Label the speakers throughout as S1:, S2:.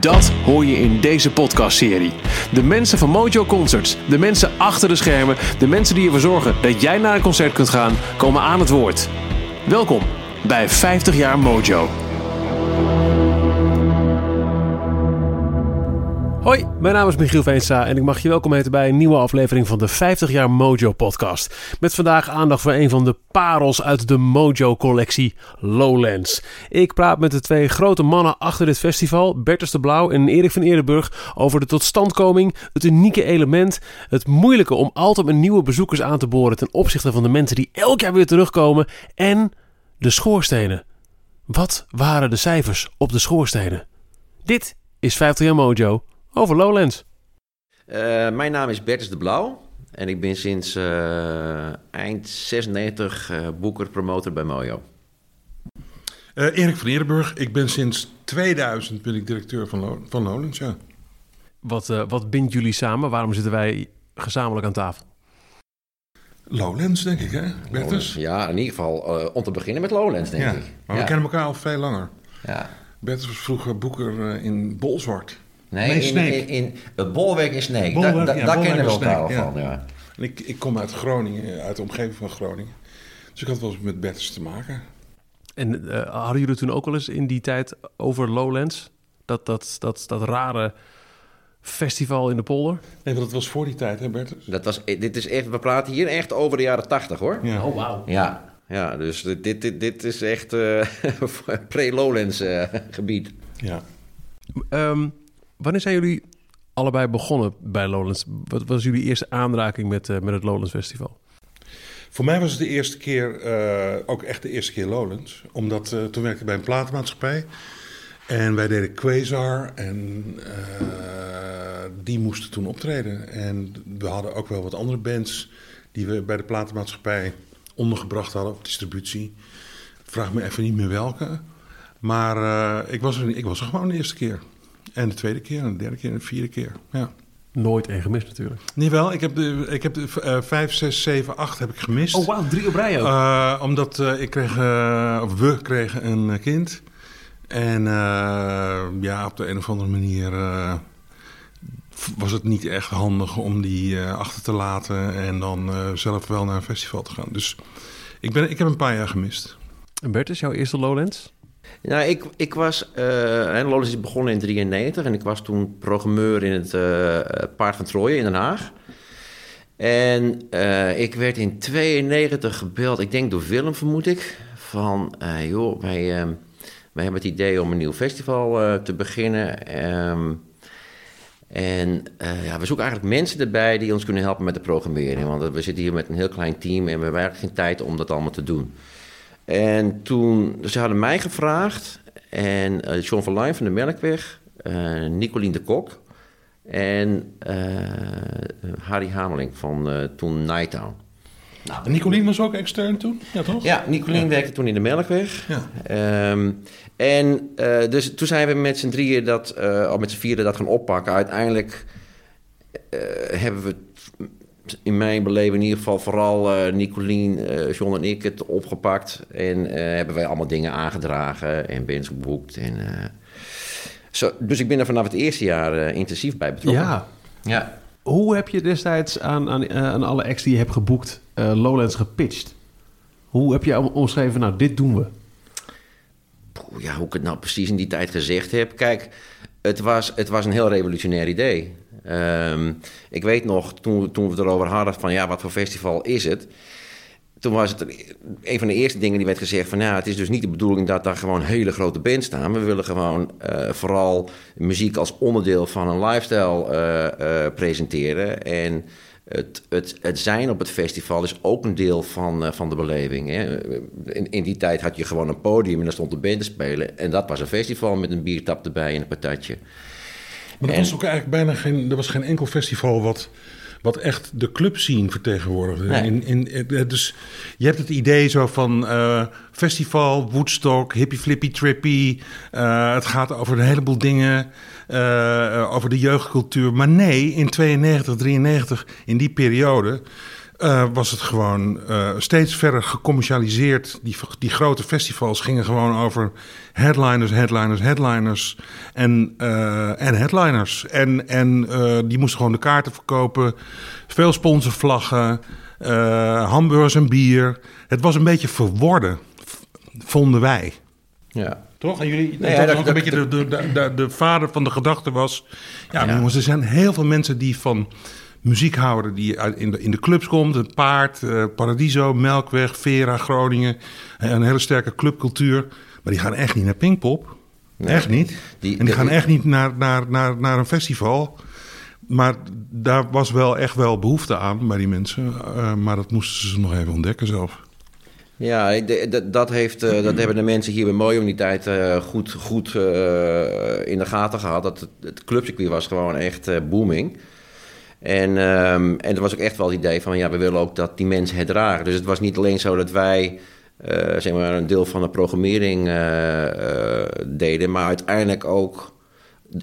S1: Dat hoor je in deze podcastserie. De mensen van Mojo Concerts, de mensen achter de schermen, de mensen die ervoor zorgen dat jij naar een concert kunt gaan, komen aan het woord. Welkom bij 50 jaar Mojo. Hoi, mijn naam is Michiel Veenstra en ik mag je welkom heten bij een nieuwe aflevering van de 50 jaar Mojo podcast. Met vandaag aandacht voor een van de parels uit de Mojo collectie, Lowlands. Ik praat met de twee grote mannen achter dit festival, Bertus de Blauw en Erik van Eerdenburg, over de totstandkoming, het unieke element, het moeilijke om altijd met nieuwe bezoekers aan te boren ten opzichte van de mensen die elk jaar weer terugkomen en de schoorstenen. Wat waren de cijfers op de schoorstenen? Dit is 50 jaar Mojo over Lowlands.
S2: Uh, mijn naam is Bertus de Blauw en ik ben sinds uh, eind 96 uh, boeker, promotor bij Mojo.
S3: Erik van Eerdenburg, ik ben sinds 2000 ben ik directeur van, Lo van Lowlands, ja.
S1: Wat, wat bindt jullie samen? Waarom zitten wij gezamenlijk aan tafel?
S3: Lowlands, denk ik, hè, Bertus?
S2: Ja, in ieder geval om te beginnen met Lowlands, denk
S3: ja,
S2: ik.
S3: Maar we kennen elkaar al veel langer.
S2: Ja.
S3: Bertus was vroeger boeker in Bolzwart.
S2: Nee,
S3: Nee,
S2: in,
S3: Sneek.
S2: in, in het Bolwerk in Sneek.
S3: Bolwerk,
S2: Da- da-
S3: ja,
S2: daar
S3: Bolwerk
S2: kennen we elkaar al van,
S3: ja.
S2: ja.
S3: En ik, ik kom uit Groningen, uit de omgeving van Groningen. Dus ik had wel eens met Bertus te maken.
S1: En eh, hadden jullie toen ook wel eens in die tijd over Lowlands? Dat, dat, dat, dat rare festival in de polder?
S3: Nee, want dat was voor die tijd, hè Bertus?
S2: Dat was, dit is echt, we praten hier echt over de jaren 80 hoor.
S3: Ja.
S1: Oh, wauw.
S2: Ja, ja dus dit, dit, dit is echt eh, pre-Lowlands eh, gebied.
S3: ja.
S1: Ehm, wanneer zijn jullie allebei begonnen bij Lowlands? Wat was jullie eerste aanraking met, eh, met het Lowlands Festival?
S3: Voor mij was het de eerste keer, eh, ook echt de eerste keer Lowlands. Omdat eh, toen werkte ik bij een platenmaatschappij. En wij deden Quasar en die moesten toen optreden. En we hadden ook wel wat andere bands die we bij de platenmaatschappij ondergebracht hadden op distributie. Vraag me even niet meer welke. Maar ik, was er, ik was er gewoon de eerste keer. En de tweede keer, en de derde keer en de vierde keer. Ja.
S1: Nooit één gemist natuurlijk.
S3: Nee, wel. Ik heb de, ik heb de eh, 5, 6, 7, 8 heb ik gemist.
S1: Oh, wauw, drie op rij ook.
S3: Eh, omdat eh, ik kreeg, eh, of we kregen een kind. En ja, op de een of andere manier was het niet echt handig om die achter te laten en dan zelf wel naar een festival te gaan. Dus ik, ben, ik heb een paar jaar gemist.
S1: En Bert, is jouw eerste Lowlands?
S2: Nou, ik, ik was... eh hè, Lowlands is begonnen in 93 en ik was toen programmeur in het eh, Paard van Troje in Den Haag. En eh, ik werd in 92 gebeld, ik denk door Willem vermoed ik, van eh, joh, wij, eh, wij hebben het idee om een nieuw festival eh, te beginnen. Ehm, en eh, ja, we zoeken eigenlijk mensen erbij die ons kunnen helpen met de programmering. Want we zitten hier met een heel klein team en we hebben eigenlijk geen tijd om dat allemaal te doen. En toen, dus ze hadden mij gevraagd en eh John van Lijn van de Melkweg, eh Nicolien de Kok en eh, Harry Hameling van eh, toen Nighttown.
S3: En Nicolien was ook extern toen? Ja, toch?
S2: Ja, Nicolien werkte toen in de Melkweg.
S3: Ja.
S2: Ehm, en eh, dus toen zijn we met z'n drieën dat, eh, of met z'n vieren dat gaan oppakken. Uiteindelijk eh, hebben we, in mijn beleving in ieder geval, vooral eh Nicolien, eh, John en ik het opgepakt. En eh, hebben wij allemaal dingen aangedragen en bands geboekt. En, eh, zo, dus ik ben er vanaf het eerste jaar eh, intensief bij betrokken.
S1: Ja.
S2: Ja.
S1: Hoe heb je destijds aan, aan, eh, aan alle acts die je hebt geboekt eh, Lowlands gepitcht? Hoe heb je om- omschreven, nou, dit doen we?
S2: Poeh, ja, hoe ik het nou precies in die tijd gezegd heb. Kijk, het was, het was een heel revolutionair idee. Ehm, ik weet nog, toen, toen we het erover hadden van ja, wat voor festival is het? Toen was het een van de eerste dingen die werd gezegd van ja, het is dus niet de bedoeling dat daar gewoon hele grote bands staan. We willen gewoon eh, vooral muziek als onderdeel van een lifestyle eh, eh, presenteren. En het, het, het zijn op het festival is ook een deel van, van de beleving. Hè? In, in die tijd had je gewoon een podium en daar stond de band te spelen. En dat was een festival met een biertap erbij en een patatje.
S3: Maar er was ook eigenlijk bijna geen, er was geen enkel festival wat, wat echt de clubscene vertegenwoordigde.
S2: Nee.
S3: In, in, dus je hebt het idee zo van uh, festival, Woodstock, hippie flippy trippy. Uh, het gaat over een heleboel dingen, uh, over de jeugdcultuur. Maar nee, in 92, 93, in die periode... Uh, was het gewoon uh, steeds verder gecommercialiseerd. Die, die grote festivals gingen gewoon over headliners, headliners, headliners en, uh, en headliners. En, en die moesten gewoon de kaarten verkopen. Veel sponsorvlaggen, hamburgers en bier. Het was een beetje verworden, vonden wij.
S2: Ja.
S3: Toch? En jullie,
S2: Nee,
S3: dat,
S2: ja, dat-
S3: ook
S2: dat-
S3: een beetje de, de, de, de vader van de gedachte was... Ja,
S2: Ja.
S3: jongens, er zijn heel veel mensen die van muziek houden... die in, de, in de clubs komt. Het Paard, eh, Paradiso, Melkweg, Vera, Groningen. eh, Een hele sterke clubcultuur. Maar die gaan echt niet naar Pinkpop.
S2: Nee.
S3: Echt niet.
S2: Die-
S3: en die gaan echt niet naar, naar, naar, naar een festival... Maar daar was wel echt wel behoefte aan bij die mensen. Eh, maar dat moesten ze nog even ontdekken zelf.
S2: Ja, dat, heeft, dat hebben de mensen hier bij Mojo in die tijd goed, goed in de gaten gehad. Dat het, het clubcircuit was gewoon echt booming. En, ehm, en er was ook echt wel het idee van, ja, we willen ook dat die mensen het dragen. Dus het was niet alleen zo dat wij, eh, zeg maar, een deel van de programmering eh, eh, deden, maar uiteindelijk ook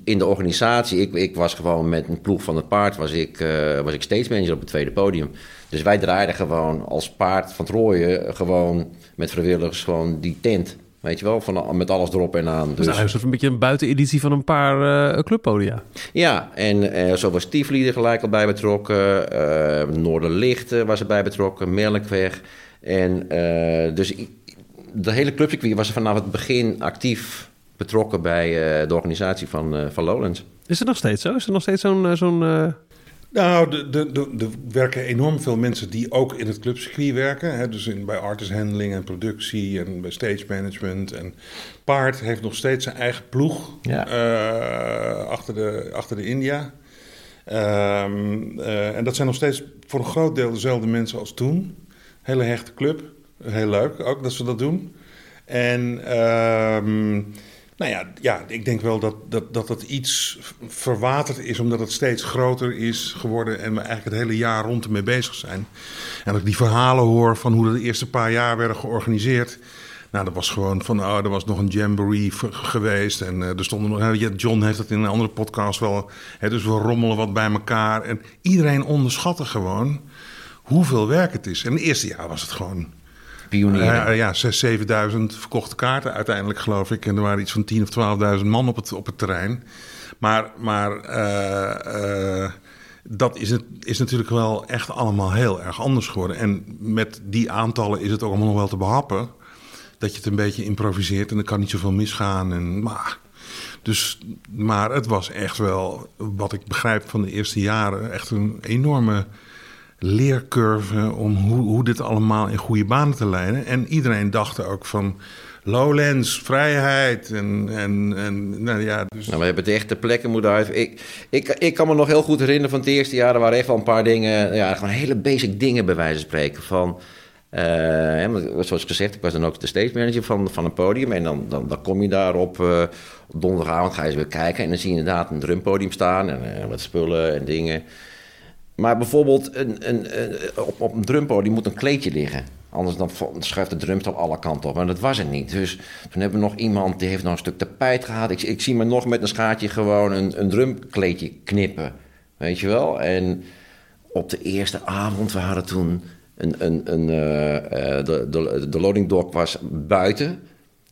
S2: in de organisatie. Ik, ik was gewoon met een ploeg van het paard, was ik, was ik stage manager op het tweede podium. Dus wij draaiden gewoon als paard van Trooien, gewoon met vrijwilligers, gewoon die tent. Weet je wel, van, met alles erop en aan.
S1: Dus nou, een beetje een buiteneditie van een paar eh, clubpodia.
S2: ja, en eh, zo was Tivoli er gelijk al bij betrokken. Noorderlicht eh, was erbij betrokken. Melkweg. En dus de hele clubcircuit was vanaf het begin actief betrokken bij de organisatie van, van Lowlands.
S1: Is het nog steeds zo? Is er nog steeds zo'n... zo'n
S3: Nou, er de, de, de werken enorm veel mensen die ook in het clubcircuit werken. Hè? Dus in, bij artist handling en productie en bij stage management. En Paard heeft nog steeds zijn eigen ploeg
S2: Ja.
S3: eh, achter, de, achter de India. Ehm, eh, en dat zijn nog steeds voor een groot deel dezelfde mensen als toen. Hele hechte club. Heel leuk ook dat ze dat doen. En ehm, nou ja, ja, ik denk wel dat, dat, dat het iets verwaterd is, omdat het steeds groter is geworden en we eigenlijk het hele jaar rond ermee bezig zijn. En als ik die verhalen hoor van hoe de eerste paar jaar werden georganiseerd. Nou, dat was gewoon van, oh, er was nog een jamboree geweest. En eh, er stonden nog, John heeft het in een andere podcast wel. Hè, dus we rommelen wat bij elkaar. En iedereen onderschatte gewoon hoeveel werk het is. En het eerste jaar was het gewoon Eh, ja, 6.000, 7.000 verkochte kaarten uiteindelijk, geloof ik. En er waren iets van 10.000 of 12.000 man op het, op het terrein. Maar, maar eh, eh, dat is, het, is natuurlijk wel echt allemaal heel erg anders geworden. En met die aantallen is het ook allemaal nog wel te behappen. Dat je het een beetje improviseert en er kan niet zoveel misgaan. En, maar, dus, maar het was echt wel, wat ik begrijp van de eerste jaren, echt een enorme leercurve om hoe, hoe dit allemaal in goede banen te leiden. En iedereen dacht ook van Lowlands, vrijheid en, en, en nou ja, dus...
S2: Nou, we hebben het echt ter plekke moeten uit. Ik, ik, ik kan me nog heel goed herinneren van het eerste jaar. Er waren echt wel een paar dingen, ja, gewoon hele basic dingen bij wijze van spreken. Van, eh, zoals gezegd, ik was dan ook de stage manager van, van een podium. En dan, dan, dan kom je daar op, eh, donderdagavond, ga je eens weer kijken. En dan zie je inderdaad een drumpodium staan en eh, wat spullen en dingen. Maar bijvoorbeeld een, een, een- op, op een drumpodium moet een kleedje liggen. Anders dan schuift de drumstel alle kanten op. Maar dat was er niet. Dus toen hebben we nog iemand die heeft nog een stuk tapijt gehad. Ik, ik zie me nog met een schaartje gewoon een, een drumkleedje knippen. Weet je wel? En op de eerste avond, we hadden toen een, een, een, eh, eh, de, de, de loading dock was buiten.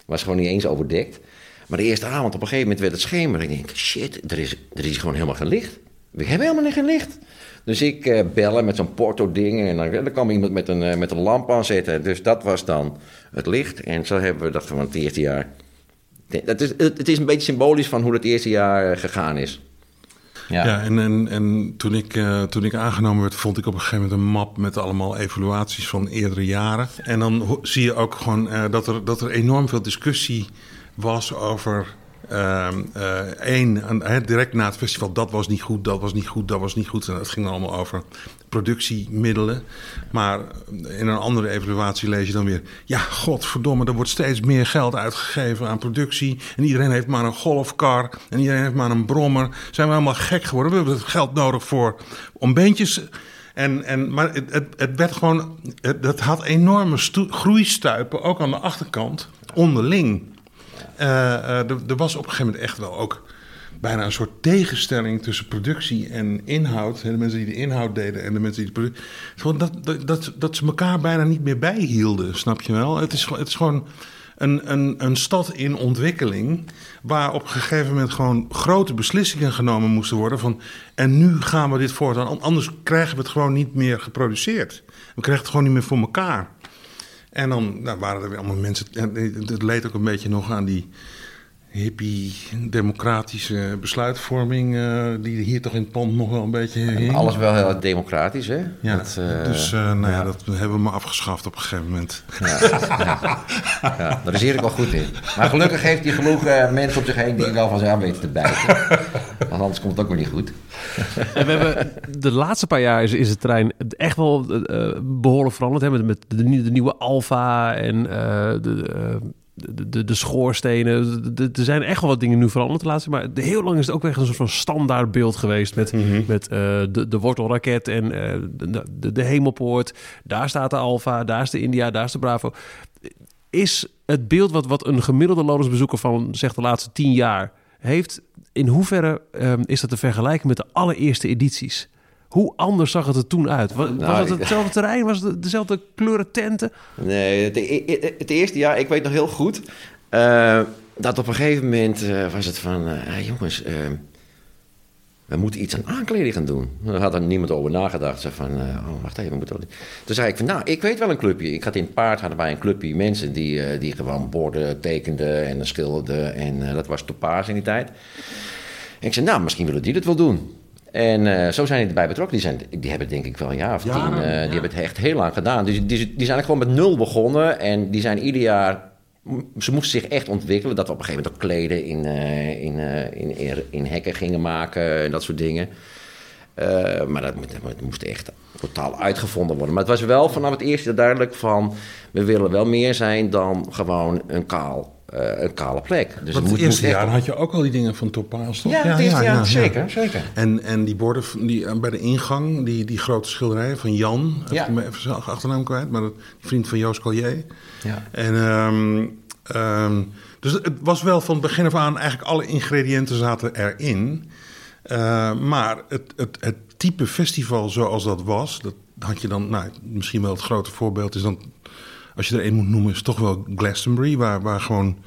S2: Was gewoon niet eens overdekt. Maar de eerste avond, op een gegeven moment werd het schemer. Ik denk, shit, er is, er is gewoon helemaal geen licht. We hebben helemaal geen licht. Dus ik eh, bellen met zo'n porto-ding. En dan, dan kwam iemand met een, eh, met een lamp aanzetten. Dus dat was dan het licht. En zo hebben we dat van het eerste jaar. Dat is, het, is een beetje symbolisch van hoe het eerste jaar eh, gegaan is.
S3: Ja, en, en, en toen, ik, toen ik aangenomen werd, vond ik op een gegeven moment een map met allemaal evaluaties van eerdere jaren. En dan zie je ook gewoon dat, er, dat er enorm veel discussie was over Eén, uh, direct na het festival, dat was niet goed, dat was niet goed, dat was niet goed. En het ging allemaal over productiemiddelen. Maar in een andere evaluatie lees je dan weer... ja, godverdomme, er wordt steeds meer geld uitgegeven aan productie... en iedereen heeft maar een golfkar en iedereen heeft maar een brommer. Zijn we helemaal gek geworden? We hebben het geld nodig voor om beentjes... En, en, maar het, het, werd gewoon... Het, het had enorme groeistuipen, ook aan de achterkant, onderling. Uh, uh, er was op een gegeven moment echt wel ook bijna een soort tegenstelling tussen productie en inhoud. De mensen die de inhoud deden en de mensen die de productie. Dat, dat, dat ze elkaar bijna niet meer bijhielden, snap je wel? Het is, het is gewoon een, een, een stad in ontwikkeling. Waar op een gegeven moment gewoon grote beslissingen genomen moesten worden. Van, en nu gaan we dit voortaan. Anders krijgen we het gewoon niet meer geproduceerd. We krijgen het gewoon niet meer voor elkaar. En dan nou, waren er weer allemaal mensen. Het leed ook een beetje nog aan die hippie, democratische besluitvorming, uh, die hier toch in het pand nog wel een beetje hing.
S2: Alles wel heel democratisch, hè?
S3: Ja, dat, uh, dus uh, nou ja. dat hebben we maar afgeschaft op een gegeven moment. Ja,
S2: ja. ja daar is Erik wel goed in. Maar gelukkig heeft hij genoeg mensen op zich heen die wel van zijn aan weten te bijten. Want anders komt het ook weer niet goed.
S1: En we hebben de laatste paar jaar is, is het terrein echt wel behoorlijk veranderd. Hè? Met, met de, de, nieuwe Alfa en de de, de, de schoorstenen. Er zijn echt wel wat dingen nu veranderd de laatste. Maar heel lang is het ook echt een soort van standaardbeeld geweest. Met, mhm. met uh, de, de wortelraket en uh, de, de, de, hemelpoort. Daar staat de Alfa, daar is de India, daar is de Bravo. Is het beeld wat, wat een gemiddelde lodersbezoeker van zeg de laatste tien jaar heeft... in hoeverre um, is dat te vergelijken met de allereerste edities? Hoe anders zag het er toen uit? Was, nou, het hetzelfde terrein? Was het dezelfde kleuren tenten?
S2: Nee, het, het, eerste jaar, ik weet nog heel goed... Uh, dat op een gegeven moment uh, was het van... Uh, jongens, we moeten iets aan aankleding gaan doen. Daar had er niemand over nagedacht. Ze van, oh, wacht even, we moeten... Toen zei ik van, nou, ik weet wel een clubje. Ik had in het paard hadden wij een clubje mensen... die, die gewoon borden tekenden en schilderden. En dat was topaas in die tijd. En ik zei, nou, misschien willen die dat wel doen. En uh, zo zijn die erbij betrokken. Die, zijn, die hebben denk ik wel een jaar of tien. Uh, Die hebben het echt heel lang gedaan. Dus die, die zijn eigenlijk gewoon met nul begonnen. En die zijn ieder jaar... Ze moesten zich echt ontwikkelen. Dat we op een gegeven moment ook kleden in, uh, in, in, in, in, hekken gingen maken. En dat soort dingen. maar dat, dat, moest echt totaal uitgevonden worden. Maar het was wel vanaf het eerste duidelijk van... we willen wel meer zijn dan gewoon een kaal een kale plek.
S3: Dus het, het eerste jaar had je ook al die dingen van Topaas, toch?
S2: Ja, het ja, eerste ja, jaar, zeker, zeker.
S3: En, en die borden die, eh, bij de ingang, die, die grote schilderijen van Jan... Ja. Ik even zijn achternaam kwijt, maar dat, die vriend van Joost Collier. Ja. En... Um, um, dus het was wel van begin af aan... eigenlijk alle ingrediënten zaten erin... Uh, maar het, het, het type festival zoals dat was... dat had je dan... Nou, misschien wel het grote voorbeeld is dan als je er één moet noemen, is toch wel Glastonbury, waar, waar gewoon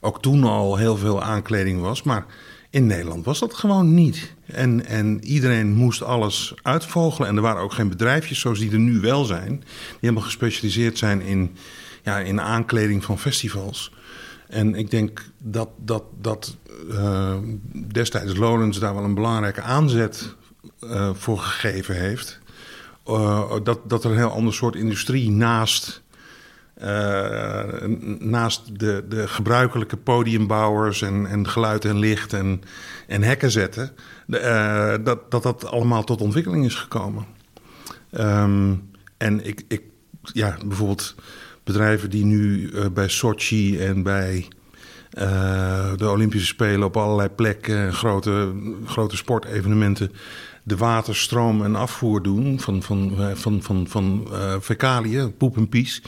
S3: ook toen al heel veel aankleding was. Maar in Nederland was dat gewoon niet. En, en iedereen moest alles uitvogelen. En er waren ook geen bedrijfjes zoals die er nu wel zijn, die helemaal gespecialiseerd zijn in, ja, in aankleding van festivals. En ik denk dat, dat, dat uh, destijds Lowlands daar wel een belangrijke aanzet uh, voor gegeven heeft. Uh, dat, dat er een heel ander soort industrie naast naast de, de gebruikelijke podiumbouwers en, en geluid en licht en, en hekken zetten, uh, dat, dat dat allemaal tot ontwikkeling is gekomen. Um, en ik, ik, ja, bijvoorbeeld bedrijven die nu uh, bij Sochi en bij de Olympische Spelen op allerlei plekken, grote, grote sportevenementen, de waterstroom en afvoer doen van, van, van, van, van uh, fecaliën, poep en pies.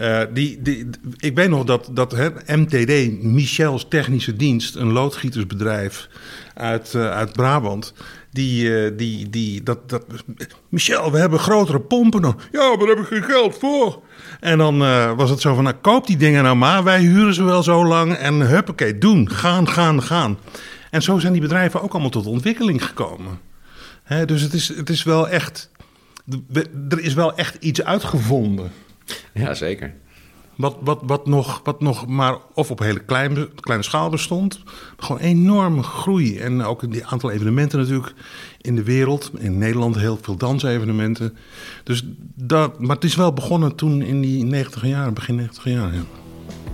S3: Uh, die, die, ik weet nog dat, dat hè, MTD, Michel's Technische Dienst, een loodgietersbedrijf uit, uit Brabant. Die, die, die, dat, dat, Michel, we hebben grotere pompen dan. Ja, maar daar heb ik geen geld voor. En dan was het zo van, nou, koop die dingen nou maar. Wij huren ze wel zo lang en huppakee, doen. Gaan, gaan, gaan. En zo zijn die bedrijven ook allemaal tot ontwikkeling gekomen dus het is, het is wel echt. Er is wel echt iets uitgevonden.
S2: Ja, zeker.
S3: Wat, wat, wat, nog, wat nog maar of op hele kleine, kleine schaal bestond. Gewoon enorme groei. En ook die aantal evenementen natuurlijk in de wereld. In Nederland heel veel dansevenementen. Dus dat, maar het is wel begonnen toen in die 90 jaar, begin 90 jaar. Ja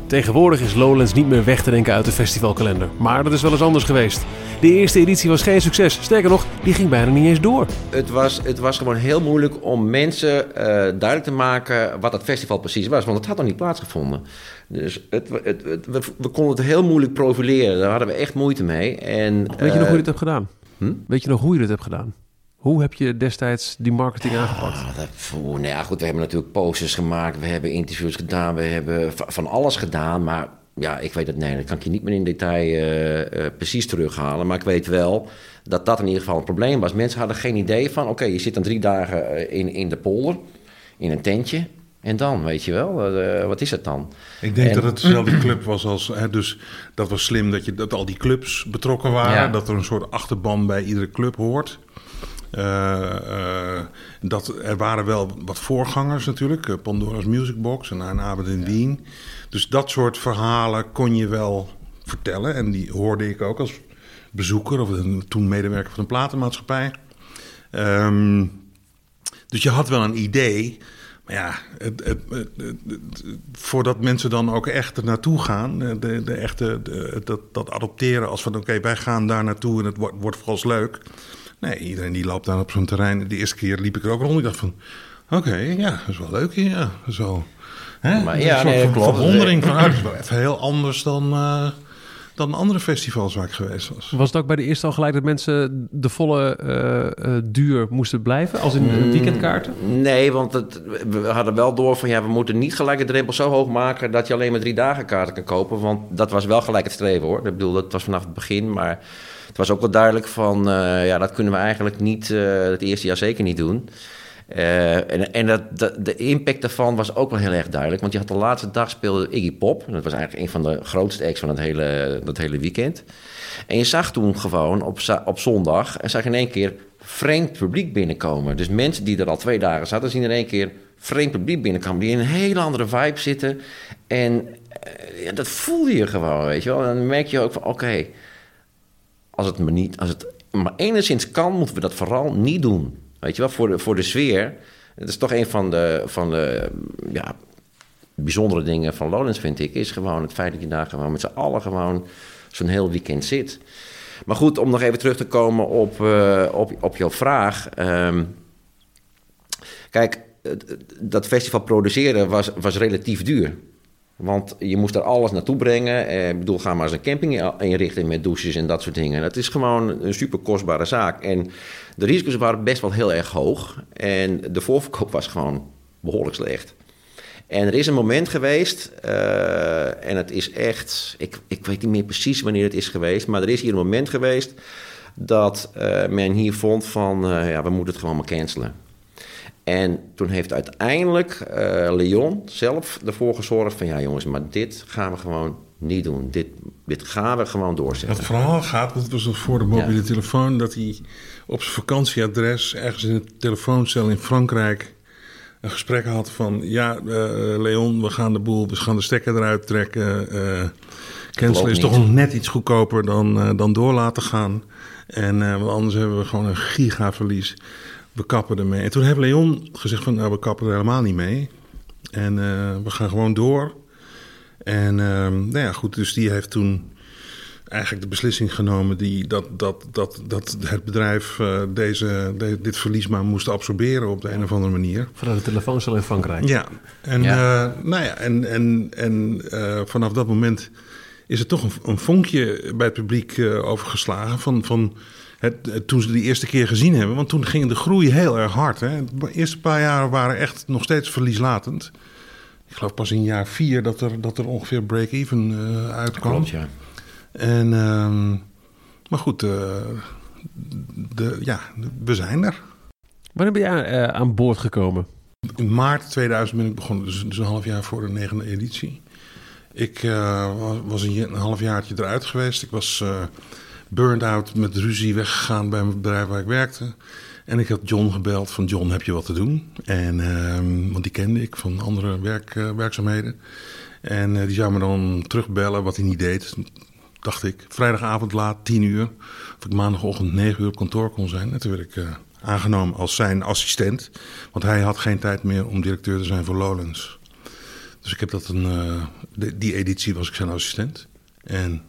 S1: Tegenwoordig is Lowlands niet meer weg te denken uit de festivalkalender. Maar dat is wel eens anders geweest. De eerste editie was geen succes. Sterker nog, die ging bijna niet eens door.
S2: Het was, het was gewoon heel moeilijk om mensen eh, duidelijk te maken wat dat festival precies was. Want het had nog niet plaatsgevonden. Dus het, het, het- we, we konden het heel moeilijk profileren. Daar hadden we echt moeite mee. En,
S1: Weet je nog
S2: eh,
S1: hoe je het hebt gedaan?
S2: hm?
S1: Weet je nog hoe je het hebt gedaan? Hoe heb je destijds die marketing aangepakt?
S2: Ah, dat, nou ja, goed, we hebben natuurlijk posters gemaakt, we hebben interviews gedaan, we hebben va- van alles gedaan. Maar ja, ik weet het, nee, dat kan ik je niet meer in detail eh, eh, precies terughalen. Maar ik weet wel dat dat in ieder geval een probleem was. Mensen hadden geen idee van, oké, je zit dan drie dagen eh, in, in de polder, in een tentje. En dan, weet je wel, wat is het dan?
S3: Ik denk
S2: En-
S3: dat het dezelfde club was als... Hè, dus dat was slim dat, je, dat al die clubs betrokken waren.
S2: Ja.
S3: Dat er een soort achterban bij iedere club hoort. Dat, er waren wel wat voorgangers natuurlijk. Pandora's Music Box en een avond in Wien. Dus dat soort verhalen kon je wel vertellen. En die hoorde ik ook als bezoeker... of toen medewerker van een platenmaatschappij. Ehm, dus je had wel een idee... Maar ja, het, het, voordat mensen dan ook echt er naartoe gaan, de, de echte, de- dat, dat adopteren als van oké, wij gaan daar naartoe en het wordt, wordt vooral leuk. Nee, iedereen die loopt daar op zo'n terrein. De eerste keer liep ik er ook rond. Ik dacht van, oké, ja, dat is wel leuk hier. Ja, zo. Hè?
S2: Maar
S3: Een
S2: ja,
S3: soort
S2: nee,
S3: van verwondering van, dat is wel even heel anders dan, eh, dan andere festivals waar ik geweest was.
S1: Was het ook bij de eerste al gelijk dat mensen de volle eh, eh, duur moesten blijven? Als in een weekendkaarten?
S2: Nee, want het, we hadden wel door van ja, we moeten niet gelijk de drempel zo hoog maken dat je alleen maar drie dagen kaarten kan kopen. Want dat was wel gelijk het streven hoor. Ik bedoel, dat was vanaf het begin. Maar het was ook wel duidelijk van eh, ja, dat kunnen we eigenlijk niet eh, het eerste jaar zeker niet doen. Eh, en en dat, de impact daarvan was ook wel heel erg duidelijk. Want je had de laatste dag speelde Iggy Pop. Dat was eigenlijk een van de grootste acts van het hele, dat hele weekend. En je zag toen gewoon op, op zondag... en zag in één keer vreemd publiek binnenkomen. Dus mensen die er al twee dagen zaten... zien in één keer vreemd publiek binnenkomen... die in een hele andere vibe zitten. En eh, ja, dat voelde je gewoon, weet je wel. En dan merk je ook van, oké... als het maar niet... Als het maar enigszins kan, moeten we dat vooral niet doen. Weet je wel, voor de, voor de sfeer. Het is toch een van de, van de ja, bijzondere dingen van Lowlands, vind ik... is gewoon het feit dat je daar gewoon met z'n allen gewoon zo'n heel weekend zit. Maar goed, om nog even terug te komen op, eh, op, op jouw vraag. Ehm, kijk, dat festival produceren was, was relatief duur. Want je moest er alles naartoe brengen. Eh, ik bedoel, ga maar eens een camping inrichten met douches en dat soort dingen. Dat is gewoon een super kostbare zaak. En de risico's waren best wel heel erg hoog. En de voorverkoop was gewoon behoorlijk slecht. En er is een moment geweest, eh, en het is echt, ik, ik weet niet meer precies wanneer het is geweest, maar er is hier een moment geweest dat eh, men hier vond van, ja, we moeten het gewoon maar cancelen. En toen heeft uiteindelijk eh, Leon zelf ervoor gezorgd van, ja jongens, maar dit gaan we gewoon niet doen. Dit, dit gaan we gewoon doorzetten.
S3: Het verhaal gaat, dat was nog voor de mobiele telefoon, dat hij op zijn vakantieadres ergens in een telefooncel in Frankrijk een gesprek had van, ja, eh, Leon, we gaan de boel, we gaan de stekker eruit trekken. cancelen is toch nog net iets goedkoper dan, dan door laten gaan. En want anders hebben we gewoon een gigaverlies. We kappen ermee. En toen heeft Leon gezegd van, nou, we kappen er helemaal niet mee. En eh, we gaan gewoon door. En ehm, nou ja, goed, dus die heeft toen eigenlijk de beslissing genomen die, dat, dat, dat, dat het bedrijf eh, deze, de- dit verlies maar moest absorberen op de een of andere manier.
S1: Vanuit de telefooncel in Frankrijk.
S3: Ja, en,
S2: Ja.
S3: eh, nou ja, en, en, en eh, vanaf dat moment is er toch een, een vonkje bij het publiek eh, overgeslagen van, van het, het- toen ze de eerste keer gezien hebben. Want toen ging de groei heel erg hard. Hè. De eerste paar jaren waren echt nog steeds verlieslatend. Ik geloof pas in jaar vier dat er, dat er ongeveer break-even eh, uitkwam.
S2: Klopt, ja.
S3: En, ehm, maar goed, eh, de, ja, we zijn er.
S1: Wanneer ben jij eh, aan boord gekomen?
S3: In maart 2000 ben ik begonnen, dus, dus een half jaar voor de negende editie. Ik eh, was, was een, je- een halfjaartje eruit geweest. Ik was burned out met ruzie weggegaan bij mijn bedrijf waar ik werkte. En ik had John gebeld van John, heb je wat te doen? En, ehm, want die kende ik van andere werk, eh, werkzaamheden. En eh, die zou me dan terugbellen wat hij niet deed. Dacht ik, vrijdagavond laat, 10 uur. Of ik maandagochtend 9 uur op kantoor kon zijn. En toen werd ik eh, aangenomen als zijn assistent. Want hij had geen tijd meer om directeur te zijn voor Lowlands. Dus ik heb dat een, die editie was ik zijn assistent. En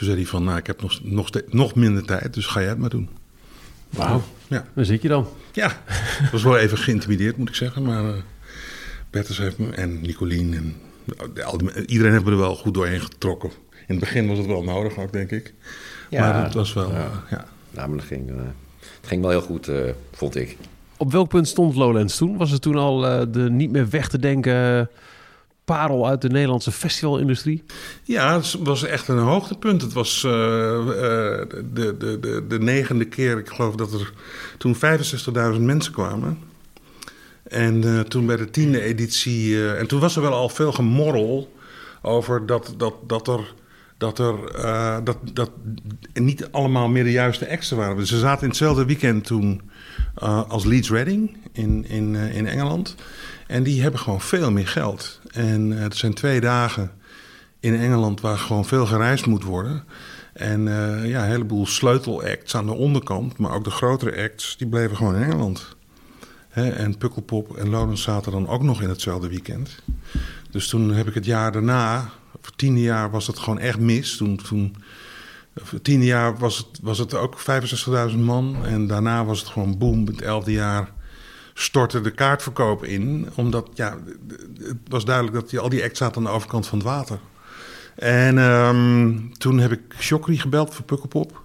S3: toen zei hij van, nou, ik heb nog, nog, nog minder tijd, dus ga jij het maar doen.
S1: Wauw,
S3: Ja,
S1: daar zit je dan.
S3: ja. ik was wel even geïntimideerd, moet ik zeggen. Maar eh Bertus heeft me en Nicolien en al die- iedereen heeft me er wel goed doorheen getrokken. In het begin was het wel nodig ook, denk ik.
S2: Ja,
S3: maar het was wel,
S2: ja.
S3: eh, ja.
S2: Nou, maar dat ging, eh, het ging wel heel goed, eh, vond ik.
S1: Op welk punt stond Lowlands toen? Was het toen al eh, de niet meer weg te denken parel uit de Nederlandse festivalindustrie?
S3: Ja, het was echt een hoogtepunt. Het was eh, eh, de, de, de, de negende keer, ik geloof dat er toen 65.000 mensen kwamen. En eh, toen bij de tiende editie, en toen was er wel al veel gemorrel over dat, dat, dat er. Dat, er, dat, dat niet allemaal meer de juiste acts waren. Ze zaten in hetzelfde weekend toen als Leeds Reading in, in, in Engeland. En die hebben gewoon veel meer geld. En eh, het zijn twee dagen in Engeland waar gewoon veel gereisd moet worden. En eh, ja, een heleboel sleutelacts aan de onderkant, maar ook de grotere acts, die bleven gewoon in Engeland. En Pukkelpop en Lowlands zaten dan ook nog in hetzelfde weekend. Dus toen heb ik het jaar daarna, voor het tiende jaar was het gewoon echt mis. Toen, toen het tiende jaar was het, was het ook 65.000 man. En daarna was het gewoon boom. Het elfde jaar stortte de kaartverkoop in. Omdat, ja, het was duidelijk dat die, al die acts zaten aan de overkant van het water. En ehm, toen heb ik Chokri gebeld voor Pukkelpop.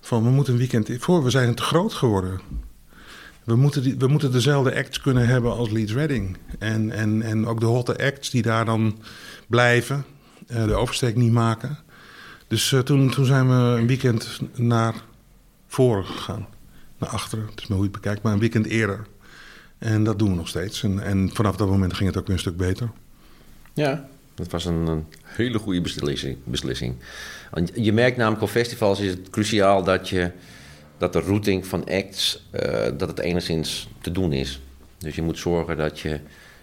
S3: Van, we moeten een weekend voor, we zijn te groot geworden. We moeten, die, we moeten dezelfde acts kunnen hebben als Leeds Reading. En, en, en ook de hotte acts die daar dan blijven, eh, de oversteek niet maken. Dus eh, toen, toen zijn we een weekend naar voren gegaan. Naar achteren, het is maar hoe je het bekijkt, maar een weekend eerder. En dat doen we nog steeds. En, en vanaf dat moment ging het ook weer een stuk beter.
S2: Ja, dat was een, een hele goede beslissing. beslissing. Want je merkt namelijk op festivals is het cruciaal dat, je, dat de routing van acts, eh, dat het enigszins te doen is. Dus je moet zorgen dat je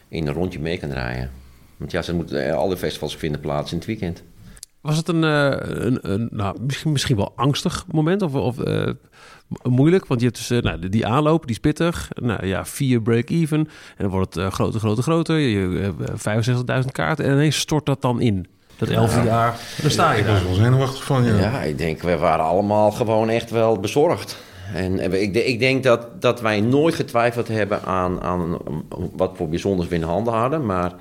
S2: in een rondje mee kan draaien. Want ja, ze moeten, eh, alle festivals vinden plaats in het weekend.
S1: Was het een, eh, een, een nou, misschien, misschien wel angstig moment of, of eh, mo- moeilijk? Want je hebt dus eh, nou, die aanloop, die is pittig. Nou ja, vier break-even. En dan wordt het groter, groter, groter. Je, eh, 65.000 kaarten. En ineens stort dat dan in. Dat elfde jaar. Dan sta je
S3: Ik was
S1: daar.
S3: wel zenuwachtig van, ja.
S2: Ja, ik denk, we waren allemaal gewoon echt wel bezorgd. En ik, ik denk dat, dat wij nooit getwijfeld hebben aan, aan wat voor bijzonders we in handen hadden. Maar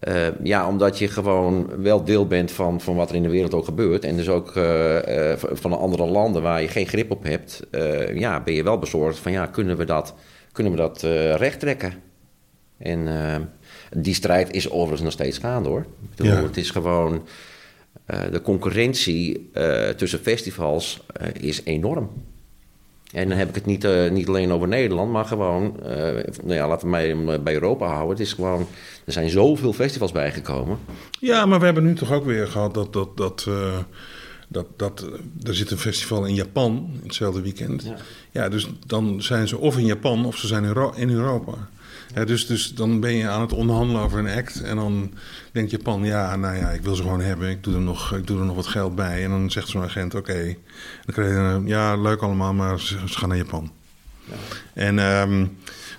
S2: eh, ja, omdat je gewoon wel deel bent van, van wat er in de wereld ook gebeurt. En dus ook eh, eh, van andere landen waar je geen grip op hebt. eh, ja, ben je wel bezorgd van ja, kunnen we dat, kunnen we dat recht trekken? En eh, die strijd is overigens nog steeds gaande hoor. Ik bedoel,
S3: Ja.
S2: Het is gewoon... de concurrentie tussen festivals is enorm. En dan heb ik het niet, eh, niet alleen over Nederland, maar gewoon, eh, nou ja, laten we mij hem bij Europa houden. Het is gewoon, er zijn zoveel festivals bijgekomen.
S3: Ja, maar we hebben nu toch ook weer gehad dat. dat, dat, eh, dat, dat eh, er zit een festival in Japan in hetzelfde weekend.
S2: Ja.
S3: Ja, dus dan zijn ze of in Japan of ze zijn in Europa. Ja, dus, dus dan ben je aan het onderhandelen over een act. En dan denkt Japan, ja, nou ja, ik wil ze gewoon hebben. Ik doe er nog, ik doe er nog wat geld bij. En dan zegt zo'n agent, oké. Dan krijg je, een, ja, leuk allemaal, maar ze, ze gaan naar Japan. En ehm,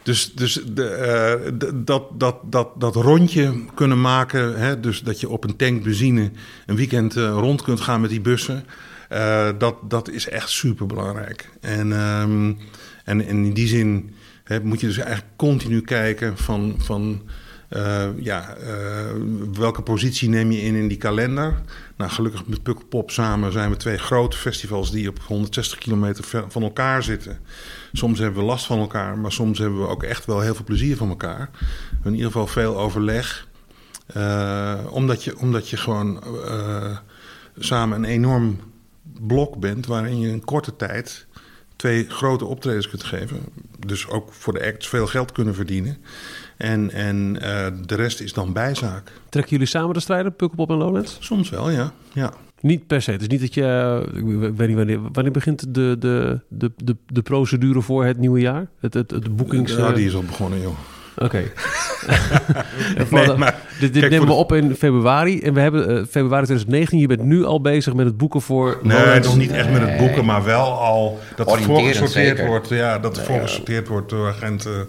S3: dus, dus de, eh, dat, dat, dat, dat rondje kunnen maken, hè, dus dat je op een tank benzine een weekend eh, rond kunt gaan met die bussen, eh, dat, dat is echt super belangrijk. En, en, en in die zin moet je dus eigenlijk continu kijken van, van eh, ja, eh, welke positie neem je in in die kalender. Nou, gelukkig met Pukkelpop samen zijn we twee grote festivals die op 160 kilometer van elkaar zitten. Soms hebben we last van elkaar, maar soms hebben we ook echt wel heel veel plezier van elkaar. In ieder geval veel overleg. Eh, omdat, je, omdat je gewoon samen een enorm blok bent waarin je in korte tijd twee grote optredens kunt geven. Dus ook voor de acts veel geld kunnen verdienen. En, en eh, de rest is dan bijzaak.
S1: Trekken jullie samen de strijden, Pukkelpop en Lowlands?
S3: Soms wel, ja. ja.
S1: Niet per se. Het is niet dat je... eh, Ik weet niet wanneer... Wanneer begint de, de, de, de, de procedure voor het nieuwe jaar? Het, het, het boekings...
S3: Ja, die is al begonnen, joh.
S1: Oké. Dit dit
S3: kijk,
S1: nemen we op in februari. En we hebben eh, februari 2019. Je bent nu al bezig met het boeken voor...
S3: Nee, nog niet echt met het boeken, maar wel al dat er voorgesorteerd
S2: zeker.
S3: wordt. Ja, dat er voorgesorteerd wordt door agenten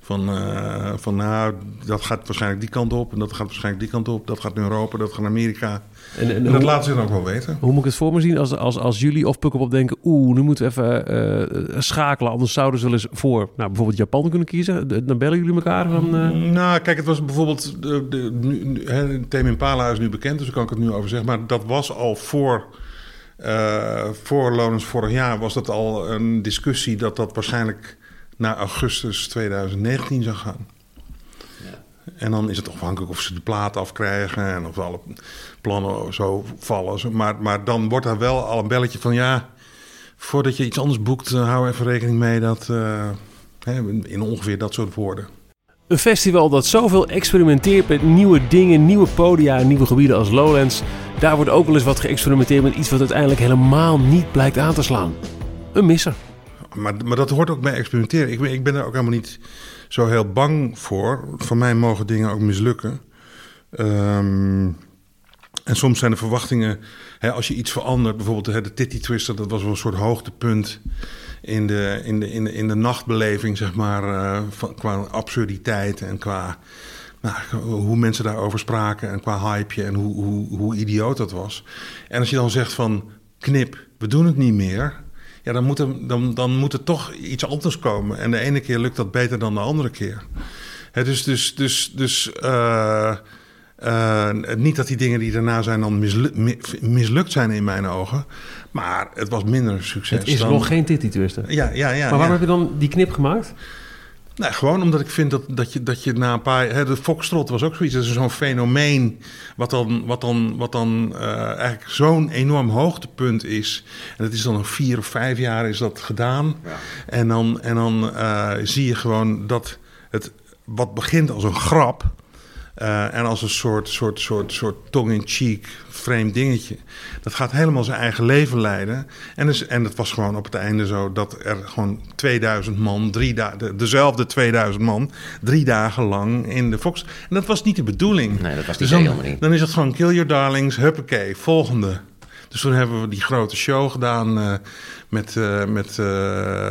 S3: Van, uh, van nou, dat gaat waarschijnlijk die kant op en dat gaat waarschijnlijk die kant op. Dat gaat naar Europa, dat gaat naar Amerika. En, en, dat laten ze dan ook wel weten.
S1: Hoe moet ik het voor me zien als, als, als jullie of Pukkelpop denken... oeh, nu moeten we even uh, schakelen, anders zouden ze wel eens voor... nou, bijvoorbeeld Japan kunnen kiezen. Dan bellen jullie elkaar van... Uh...
S3: Nou, kijk, het was bijvoorbeeld... De, de, nu, Thema Impala is nu bekend, dus daar kan ik het nu over zeggen. Maar dat was al voor... Uh, voor Lonens vorig jaar was dat al een discussie dat dat waarschijnlijk naar augustus 2019 zou gaan. En dan is het afhankelijk of ze de plaat afkrijgen en of alle plannen zo vallen. Maar, maar dan wordt er wel al een belletje van ja, voordat je iets anders boekt, uh, hou even rekening mee dat uh, in ongeveer dat soort woorden.
S1: Een festival dat zoveel experimenteert met nieuwe dingen, nieuwe podia en nieuwe gebieden als Lowlands. Daar wordt ook wel eens wat geëxperimenteerd met iets wat uiteindelijk helemaal niet blijkt aan te slaan. Een misser.
S3: Maar, maar dat hoort ook bij experimenteren. Ik ben, ik ben er ook helemaal niet zo heel bang voor. Van mij mogen dingen ook mislukken. Um, en soms zijn de verwachtingen, hè, als je iets verandert, bijvoorbeeld hè, de Titty Twister, dat was wel een soort hoogtepunt in de, in de, in de, in de nachtbeleving, zeg maar, van, qua absurditeit en qua nou, hoe mensen daarover spraken en qua hype en hoe, hoe, hoe idioot dat was. En als je dan zegt van knip, we doen het niet meer, ja, dan moet, er, dan, dan moet er toch iets anders komen. En de ene keer lukt dat beter dan de andere keer. Hè, dus dus, dus, dus uh, uh, niet dat die dingen die daarna zijn dan mislukt zijn in mijn ogen. Maar het was minder succes.
S1: Het is dan... nog geen Titty Twister.
S3: Ja, ja, ja.
S1: Maar waarom heb je dan die knip gemaakt?
S3: Nou, gewoon omdat ik vind dat, dat, je, dat je na een paar... Hè, de Foxtrot was ook zoiets. Dat is zo'n fenomeen wat dan, wat dan, wat dan uh, eigenlijk zo'n enorm hoogtepunt is. En dat is dan nog vier of vijf jaar is dat gedaan. Ja. En dan, en dan uh, zie je gewoon dat het wat begint als een grap... Uh, en als een soort, soort, soort, soort tong-in-cheek vreemd dingetje. Dat gaat helemaal zijn eigen leven leiden. En, dus, en het was gewoon op het einde zo dat er gewoon 2000 man, drie dagen, dezelfde 2000 man, drie dagen lang in de Fox. En dat was niet de bedoeling.
S2: Nee, dat was dus niet
S3: dan, dan is het gewoon kill your darlings, huppakee, volgende. Dus toen hebben we die grote show gedaan uh, met, uh, met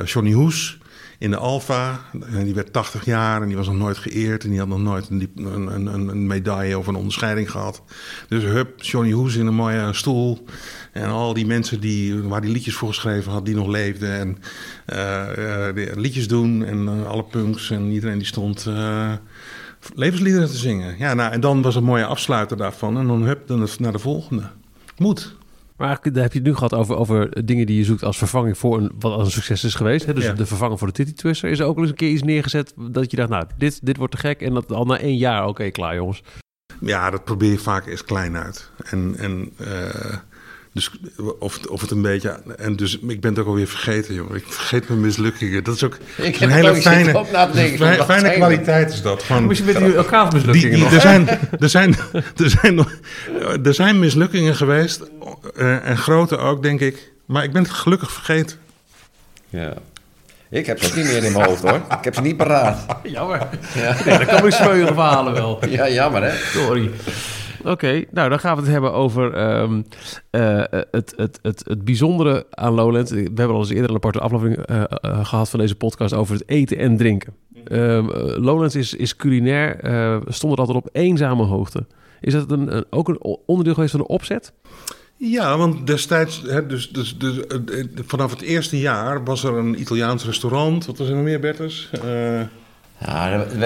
S3: Johnny Hoes in de Alfa. Die werd 80 jaar en die was nog nooit geëerd. En die had nog nooit een, een, een, een medaille of een onderscheiding gehad. Dus hup, Johnny Hoes in een mooie stoel. En al die mensen die, waar die liedjes voor geschreven had, die nog leefden. En uh, uh, liedjes doen en alle punks. En iedereen die stond levensliederen te zingen. Ja, nou, en dan was een mooie afsluiter daarvan. En dan hup, dan naar de volgende. Moet.
S1: Maar eigenlijk heb je het nu gehad over, over dingen die je zoekt als vervanging voor een, wat als een succes is geweest. Hè? Dus de vervanging voor de Titty Twister. Is er ook wel eens een keer iets neergezet dat je dacht, nou, dit, dit wordt te gek. En dat al na één jaar, oké, klaar jongens.
S3: Ja, dat probeer je vaak eens klein uit. En, en uh, dus of, of het een beetje. En dus ik ben het ook alweer vergeten, jongen. Ik vergeet mijn mislukkingen. Dat is ook
S2: ik
S3: een hele fijne, fijne, fijne kwaliteit is dat.
S1: Gewoon, Misschien met die elkaar mislukkingen. Die,
S3: die, er, zijn, er, zijn, er, zijn, er zijn mislukkingen geweest. Uh, en grote ook, denk ik. Maar ik ben het gelukkig vergeten.
S2: Ja. Ik heb ze niet meer in mijn hoofd hoor. Ik heb ze niet paraat.
S1: Jammer. Ja. Nee, dan kan ik smeuïge verhalen wel.
S2: Ja, jammer hè.
S1: Sorry. Oké, nou dan gaan we het hebben over um, uh, het, het, het, het bijzondere aan Lowlands. We hebben al eens eerder een aparte aflevering uh, uh, gehad van deze podcast over het eten en drinken. Um, Lowlands is, is culinair, stond er altijd op eenzame hoogte. Is dat een, een, ook een onderdeel geweest van de opzet?
S3: Ja, want destijds, hè, dus, dus, dus, vanaf het eerste jaar was er een Italiaans restaurant. Wat was er nog meer, Bertus?
S2: ja, we, we,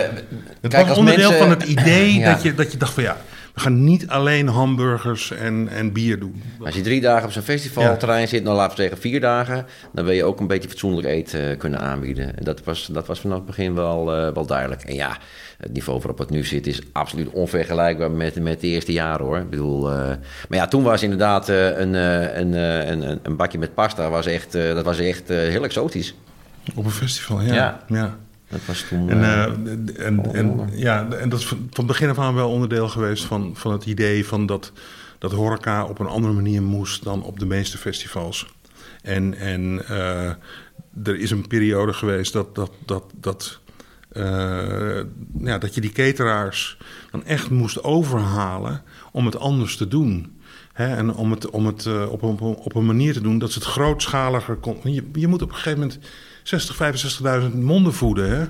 S3: het kijk, was onderdeel mensen, van het idee ja. dat, je, dat je dacht van ja, we gaan niet alleen hamburgers en, en bier doen.
S2: Als je drie dagen op zo'n festivalterrein ja. zit, nou laten we zeggen vier dagen, dan wil je ook een beetje fatsoenlijk eten kunnen aanbieden. En dat was, dat was vanaf het begin wel, uh, wel duidelijk. En ja, het niveau waarop het nu zit is absoluut onvergelijkbaar met, met de eerste jaren hoor. Ik bedoel, uh, maar ja, toen was inderdaad uh, een, een, een, een, bakje met pasta, was echt, dat was echt heel exotisch.
S3: Op een festival, ja. ja. ja.
S2: Dat was toen.
S3: En, uh, en, en, ja, en dat is van het begin af aan wel onderdeel geweest van, van het idee van dat, dat horeca op een andere manier moest dan op de meeste festivals. En, en uh, er is een periode geweest dat, dat, dat, dat, uh, ja, dat je die cateraars dan echt moest overhalen om het anders te doen. Hè, en om het, om het op, op, op een manier te doen dat ze het grootschaliger kon. Je, je moet op een gegeven moment 60, 65.000 monden voeden. Hè?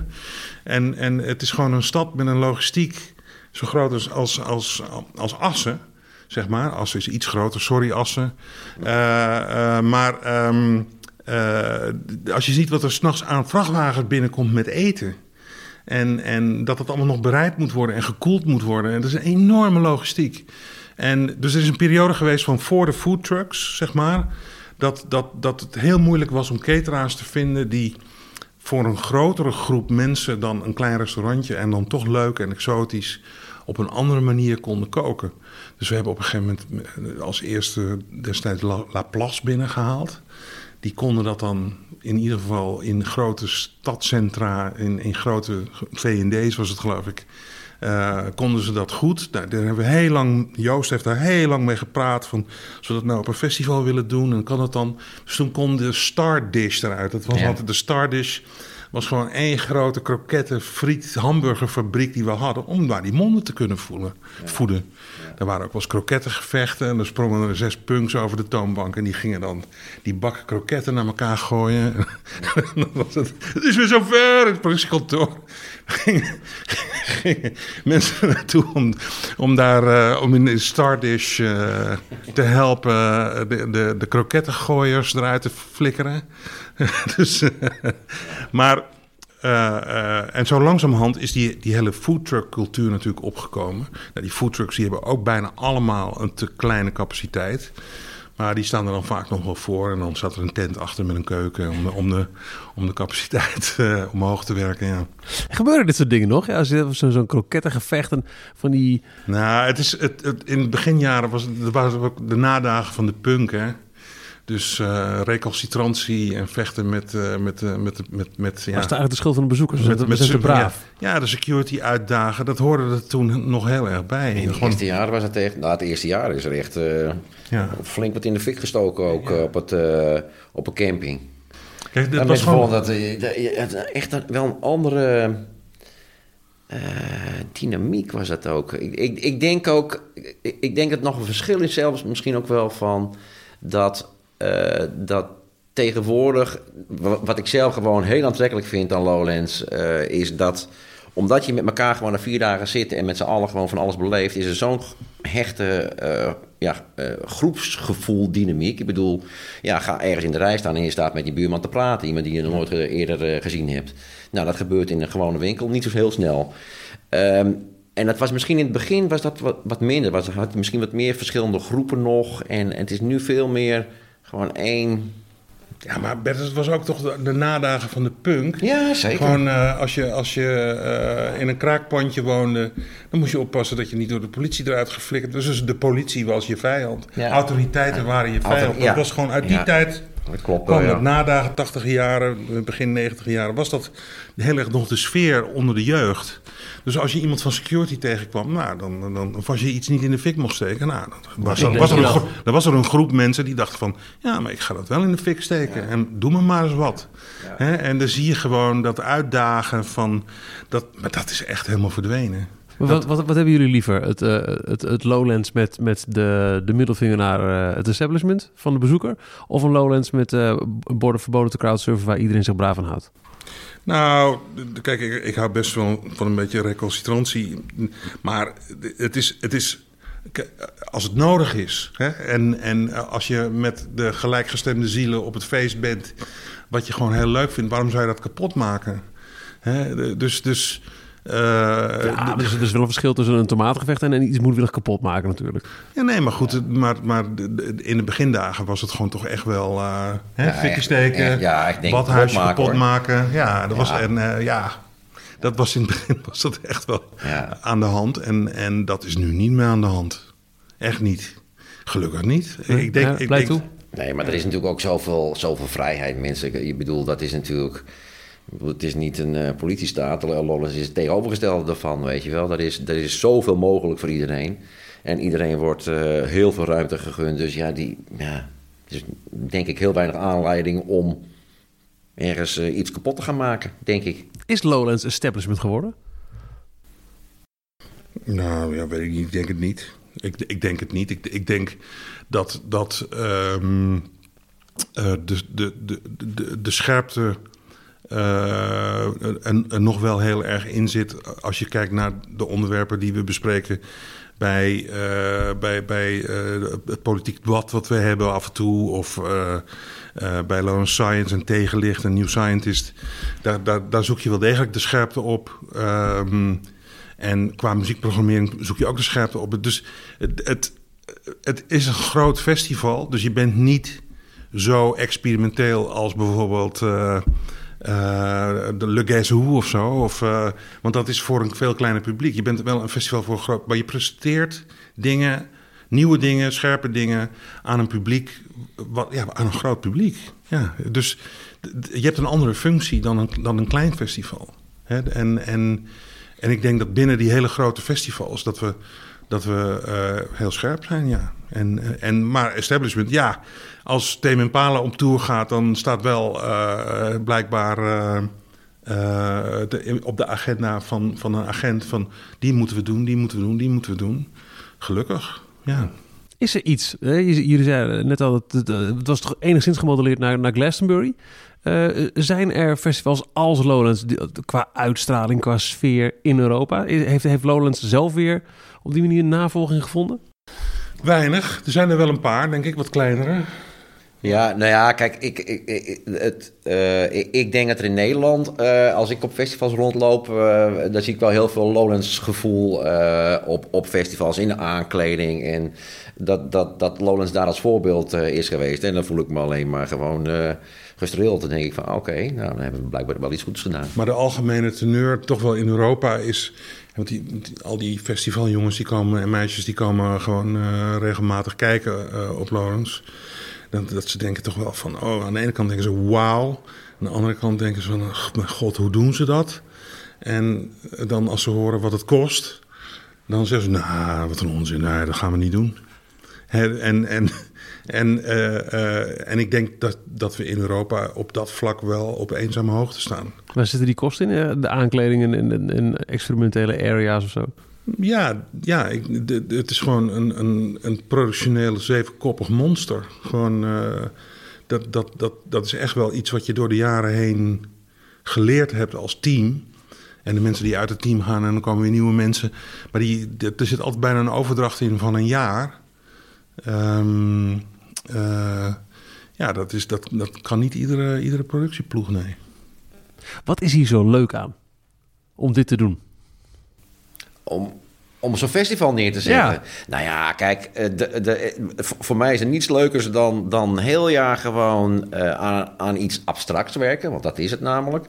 S3: En, en het is gewoon een stad met een logistiek zo groot als, als, als, Assen. Zeg maar. Assen is iets groter, sorry Assen. Uh, uh, maar um, uh, als je ziet wat er s'nachts aan vrachtwagens binnenkomt met eten. En, en dat het allemaal nog bereid moet worden en gekoeld moet worden. En dat is een enorme logistiek. En dus er is een periode geweest van voor de food trucks, zeg maar. Dat, dat, dat het heel moeilijk was om cateraars te vinden die voor een grotere groep mensen dan een klein restaurantje en dan toch leuk en exotisch op een andere manier konden koken. Dus we hebben op een gegeven moment als eerste destijds La, La Place binnengehaald. Die konden dat dan in ieder geval in grote stadcentra, in, in grote V&D's was het geloof ik, uh, konden ze dat goed. Daar, daar, hebben we heel lang, Joost heeft daar heel lang mee gepraat van, als we dat nou op een festival willen doen, dan kan het dan. Dus toen kwam de Star Dish eruit. Dat was ja. altijd de Star Dish was gewoon één grote kroketten, friet, hamburgerfabriek die we hadden... om daar die monden te kunnen voelen, ja. voeden. Ja. Er waren ook wel eens krokettengevechten... en er sprongen er zes punks over de toonbank... en die gingen dan die bakken kroketten naar elkaar gooien. Dan was het, het is weer zover, het politiekantoor. Gingen, gingen mensen naartoe om, om daar uh, om in Stardish uh, te helpen... de, de, de krokettengooiers eruit te flikkeren... dus, maar, uh, uh, en zo langzamerhand is die, die hele foodtruck cultuur natuurlijk opgekomen. Nou, die foodtrucks die hebben ook bijna allemaal een te kleine capaciteit. Maar die staan er dan vaak nog wel voor. En dan zat er een tent achter met een keuken om de, om de, om de capaciteit uh, omhoog te werken. Ja.
S1: Gebeuren dit soort dingen nog? Ja, als je zo'n zo krokettengevecht en van die...
S3: Nou, het is, het, het, in het beginjaren was het, waren ook de nadagen van de punk, hè. Dus uh, recalcitrantie en vechten met... Uh, met, uh, met, met, met
S1: ja, Was het eigenlijk de schuld van de bezoekers? Met, met, met braaf.
S3: Ja, ja, de security uitdagen, dat hoorde er toen nog heel erg bij.
S2: In
S3: Gewoon...
S2: eerste jaren was het echt... Nou, het eerste jaar is er echt ja. flink wat in de fik gestoken ook ja. op, het, op een camping. Kijk, dat was gewoon... dat het echt een, wel een andere... dynamiek was dat ook. Ik, ik, ik denk ook... Ik, ik denk dat nog een verschil is zelfs misschien ook wel van... dat uh, dat tegenwoordig, wat ik zelf gewoon heel aantrekkelijk vind aan Lowlands, uh, is dat omdat je met elkaar gewoon na vier dagen zit en met z'n allen gewoon van alles beleeft, is er zo'n hechte uh, ja, groepsgevoel, dynamiek. Ik bedoel, ja, ga ergens in de rij staan en je staat met je buurman te praten, iemand die je nog nooit eerder gezien hebt. Nou, dat gebeurt in een gewone winkel niet zo heel snel. Um, en dat was misschien in het begin was dat wat, wat minder. Was, had je misschien wat meer verschillende groepen nog. En het is nu veel meer gewoon één.
S3: Ja, maar Bert, het was ook toch de, de, nadagen van de punk.
S2: Ja, zeker.
S3: Gewoon uh, als je, als je uh, in een kraakpandje woonde, dan moest je oppassen dat je niet door de politie eruit geflikkerd was. Dus de politie was je vijand. Ja. Autoriteiten waren je vijand. Ja. Dat was gewoon uit die tijd.
S2: Dat klopt
S3: kwam
S2: wel,
S3: het nadagen, 80 jaren, begin 90 jaren, was dat heel erg nog de sfeer onder de jeugd. Dus als je iemand van security tegenkwam, nou, dan, dan, dan was je iets niet in de fik mocht steken. Nou, dan was, dan, was er een, dan was er een groep mensen die dachten van... ja, maar ik ga dat wel in de fik steken. Ja. En doe me maar eens wat. Ja. He, en dan zie je gewoon dat uitdagen van... Dat, maar dat is echt helemaal verdwenen.
S1: Wat, wat, wat, hebben jullie liever? Het, uh, het, het Lowlands met, met de, de middelvinger naar uh, het establishment van de bezoeker? Of een Lowlands met uh, borden verboden te crowdsurfen waar iedereen zich braaf aan houdt?
S3: Nou, kijk, ik, ik hou best wel van een beetje recalcitrantie. Maar het is, het is als het nodig is. Hè? En, en als je met de gelijkgestemde zielen op het feest bent, wat je gewoon heel leuk vindt, waarom zou je dat kapot maken? Hè? Dus, dus
S1: uh, ja, dus er is wel een verschil tussen een tomatengevecht en iets moedwillig kapot maken natuurlijk.
S3: Ja, nee, maar goed, maar, maar in de begindagen was het gewoon toch echt wel uh, hè, ja, fikje steken, echt, ja, ik denk kapot, kapot maken. Ja, dat was en uh, ja, dat was in het begin was dat echt wel ja. aan de hand en, en dat is nu niet meer aan de hand. Echt niet. Gelukkig niet.
S1: Nee, ik denk, ja, ik denk, toe.
S2: Nee, maar er is natuurlijk ook zoveel, zoveel vrijheid, mensen. Je bedoel, dat is natuurlijk het is niet een uh, politiestaat. Lollis is het tegenovergestelde daarvan, weet je wel. Er is, er is zoveel mogelijk voor iedereen. En iedereen wordt uh, heel veel ruimte gegund. Dus ja, die, ja, is denk ik heel weinig aanleiding om ergens uh, iets kapot te gaan maken, denk ik.
S1: Is Lowlands establishment geworden?
S3: Nou, ja, weet ik niet. Ik denk het niet. Ik, ik denk het niet. Ik, ik denk dat, dat um, de, de, de, de, de scherpte en, en, nog wel heel erg in zit als je kijkt naar de onderwerpen die we bespreken bij, bij, bij het politiek debat wat we hebben af en toe. Of bij Lawrence Science en Tegenlicht en New Scientist. Daar, daar, daar zoek je wel degelijk de scherpte op. Ehm, en qua muziekprogrammering zoek je ook de scherpte op. Dus het, het, het is een groot festival. Dus je bent niet zo experimenteel als bijvoorbeeld de Le Guess of zo. Of, uh, want dat is voor een veel kleiner publiek. Je bent wel een festival voor groot... Maar je presenteert dingen, nieuwe dingen, scherpe dingen... aan een publiek, wat, ja, aan een groot publiek. Ja, dus je hebt een andere functie dan een, dan een klein festival. Hè? En, en, en ik denk dat binnen die hele grote festivals... dat we dat we uh, heel scherp zijn, ja. En, en, maar establishment, ja. Als Tame Impala op tour gaat, dan staat wel uh, blijkbaar uh, de, op de agenda van, van een agent van... die moeten we doen, die moeten we doen, die moeten we doen. Gelukkig, ja.
S1: Is er iets, jullie zeiden net al, het, het was toch enigszins gemodelleerd naar, naar Glastonbury... Zijn er festivals als Lowlands qua uitstraling, qua sfeer in Europa? Heeft, heeft Lowlands zelf weer op die manier navolging gevonden?
S3: Weinig. Er zijn er wel een paar, denk ik, wat kleinere.
S2: Ja, nou ja, kijk, ik, ik, ik het, uh, ik, ik, denk dat er in Nederland, uh, als ik op festivals rondloop, uh, dan zie ik wel heel veel Lowlands gevoel op, op festivals in de aankleding. En dat, dat, dat Lowlands daar als voorbeeld is geweest. En dan voel ik me alleen maar gewoon gestreeld. Dan denk ik van, oké, nou, dan hebben we blijkbaar wel iets goeds gedaan.
S3: Maar de algemene teneur, toch wel in Europa, is want die, al die festivaljongens die komen, en meisjes die komen gewoon uh, regelmatig kijken uh, op Lawrence. Dat, dat ze denken toch wel van, oh, aan de ene kant denken ze wauw. Aan de andere kant denken ze van, oh, mijn god, hoe doen ze dat? En dan als ze horen wat het kost, dan zeggen ze, nou, wat een onzin, nee, dat gaan we niet doen. En, en, en, uh, en ik denk dat, dat we in Europa op dat vlak wel op eenzame hoogte staan.
S1: Waar zitten die kosten in? De aankledingen in, in, experimentele areas of zo?
S3: Ja, ja ik, de, het is gewoon een, een, een productioneel zevenkoppig monster. Gewoon, uh, dat, dat, dat, dat is echt wel iets wat je door de jaren heen geleerd hebt als team. En de mensen die uit het team gaan en dan komen weer nieuwe mensen. Maar die, er zit altijd bijna een overdracht in van een jaar. Um, uh, ja, dat, is, dat, dat kan niet iedere, iedere productieploeg, nee.
S1: Wat is hier zo leuk aan om dit te doen?
S2: Om, om zo'n festival neer te zetten. Ja. Nou ja, kijk, eh, de, de, voor mij is er niets leukers dan, dan heel jaar gewoon uh, aan, aan iets abstracts werken. Want dat is het namelijk.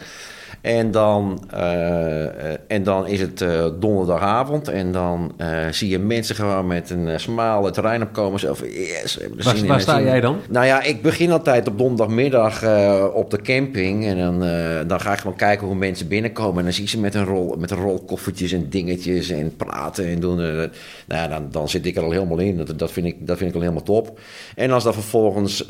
S2: En dan, uh, en dan is het uh, donderdagavond en dan zie je mensen gewoon met een smaal het terrein opkomen. Zo van, yes,
S1: waar, waar sta jij dan?
S2: Nou ja, ik begin altijd op donderdagmiddag op de camping. En dan, dan ga ik gewoon kijken hoe mensen binnenkomen. En dan zie je ze met een rol, met een rol koffertjes en dingetjes en praten en doen. nou ja, dan, dan zit ik er al helemaal in. Dat, dat, vind ik, dat vind ik al helemaal top. En als dan vervolgens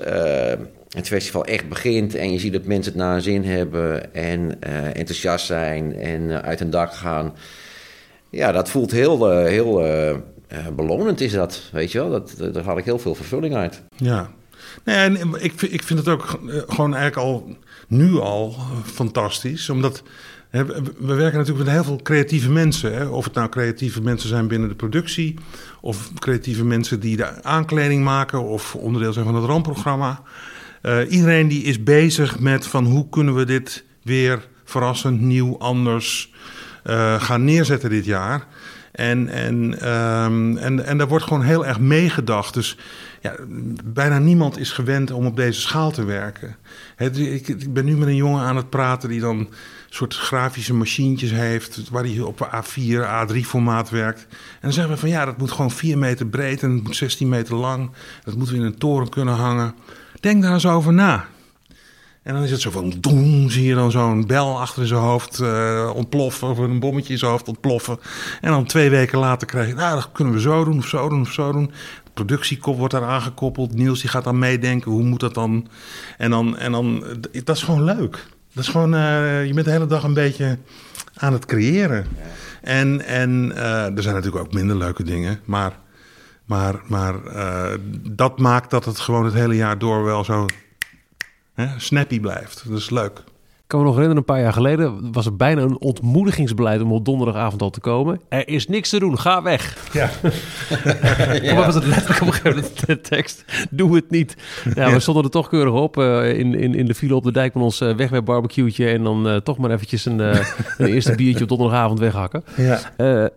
S2: het festival echt begint en je ziet dat mensen het naar een zin hebben en uh, enthousiast zijn en uh, uit hun dak gaan. Ja, dat voelt heel, uh, heel belonend is dat, weet je wel. Dat, daar haal ik heel veel vervulling uit.
S3: Ja, en ik, ik vind het ook gewoon eigenlijk al nu al fantastisch, omdat... We werken natuurlijk met heel veel creatieve mensen. Hè? Of het nou creatieve mensen zijn binnen de productie, of creatieve mensen die de aankleding maken, of onderdeel zijn van het rampprogramma. Uh, iedereen die is bezig met van hoe kunnen we dit weer verrassend, nieuw, anders uh, gaan neerzetten dit jaar. En, en, um, en, en daar wordt gewoon heel erg meegedacht. Dus ja, bijna niemand is gewend om op deze schaal te werken. He, ik, ik, ben nu met een jongen aan het praten die dan soort grafische machientjes heeft, waar hij op A4, A3 formaat werkt. En dan zeggen we van ja, dat moet gewoon 4 meter breed en het moet 16 meter lang. Dat moeten we in een toren kunnen hangen. Denk daar eens over na. En dan is het zo van, doem, zie je dan zo'n bel achter zijn hoofd uh, ontploffen, of een bommetje in zijn hoofd ontploffen. En dan twee weken later krijg je, nou, dat kunnen we zo doen, of zo doen, of zo doen. De productiekop wordt daar aangekoppeld. Niels die gaat dan meedenken, hoe moet dat dan? En dan, en dan dat is gewoon leuk. Dat is gewoon, uh, je bent de hele dag een beetje aan het creëren. En, en uh, er zijn natuurlijk ook minder leuke dingen, maar maar, maar uh, dat maakt dat het gewoon het hele jaar door wel zo hè, snappy blijft. Dat is leuk.
S1: kan me nog herinneren, een paar jaar geleden was er bijna een ontmoedigingsbeleid om op donderdagavond al te komen. Er is niks te doen, ga weg.
S3: Ja.
S1: ja. was het letterlijk op een gegeven moment de tekst, doe het niet. Ja, we stonden er toch keurig op uh, in, in, in de file op de dijk met ons uh, wegwerpbarbecue'tje en dan uh, toch maar eventjes een, een eerste biertje op donderdagavond weghakken.
S3: Ja.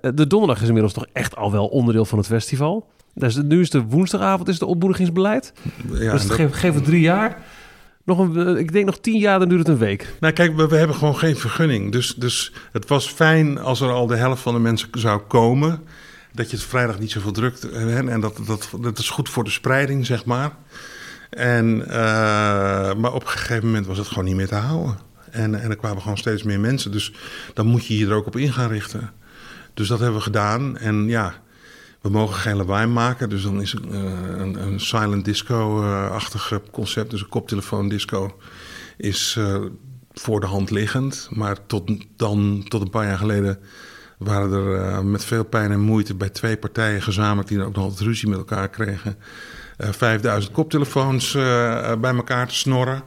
S1: de donderdag is inmiddels toch echt al wel onderdeel van het festival. Dus nu is de woensdagavond is de ontmoedigingsbeleid. Ja, dus dat geeft het drie jaar. Nog een, ik denk nog tien jaar, dan duurt het een week.
S3: Nou kijk, we, we, hebben gewoon geen vergunning. Dus, dus het was fijn als er al de helft van de mensen zou komen. Dat je het vrijdag niet zoveel drukt. Hè, en dat, dat, dat is goed voor de spreiding, zeg maar. En, uh, maar op een gegeven moment was het gewoon niet meer te houden. En, en er kwamen gewoon steeds meer mensen. Dus dan moet je je er ook op in gaan richten. Dus dat hebben we gedaan. En ja, we mogen geen lawaai maken, dus dan is uh, een, een, silent disco-achtig concept. Dus een koptelefoon disco is uh, voor de hand liggend. Maar tot, dan, tot een paar jaar geleden waren er uh, met veel pijn en moeite bij twee partijen gezamenlijk... die ook nog wat ruzie met elkaar kregen... 5000 koptelefoons bij elkaar te snorren...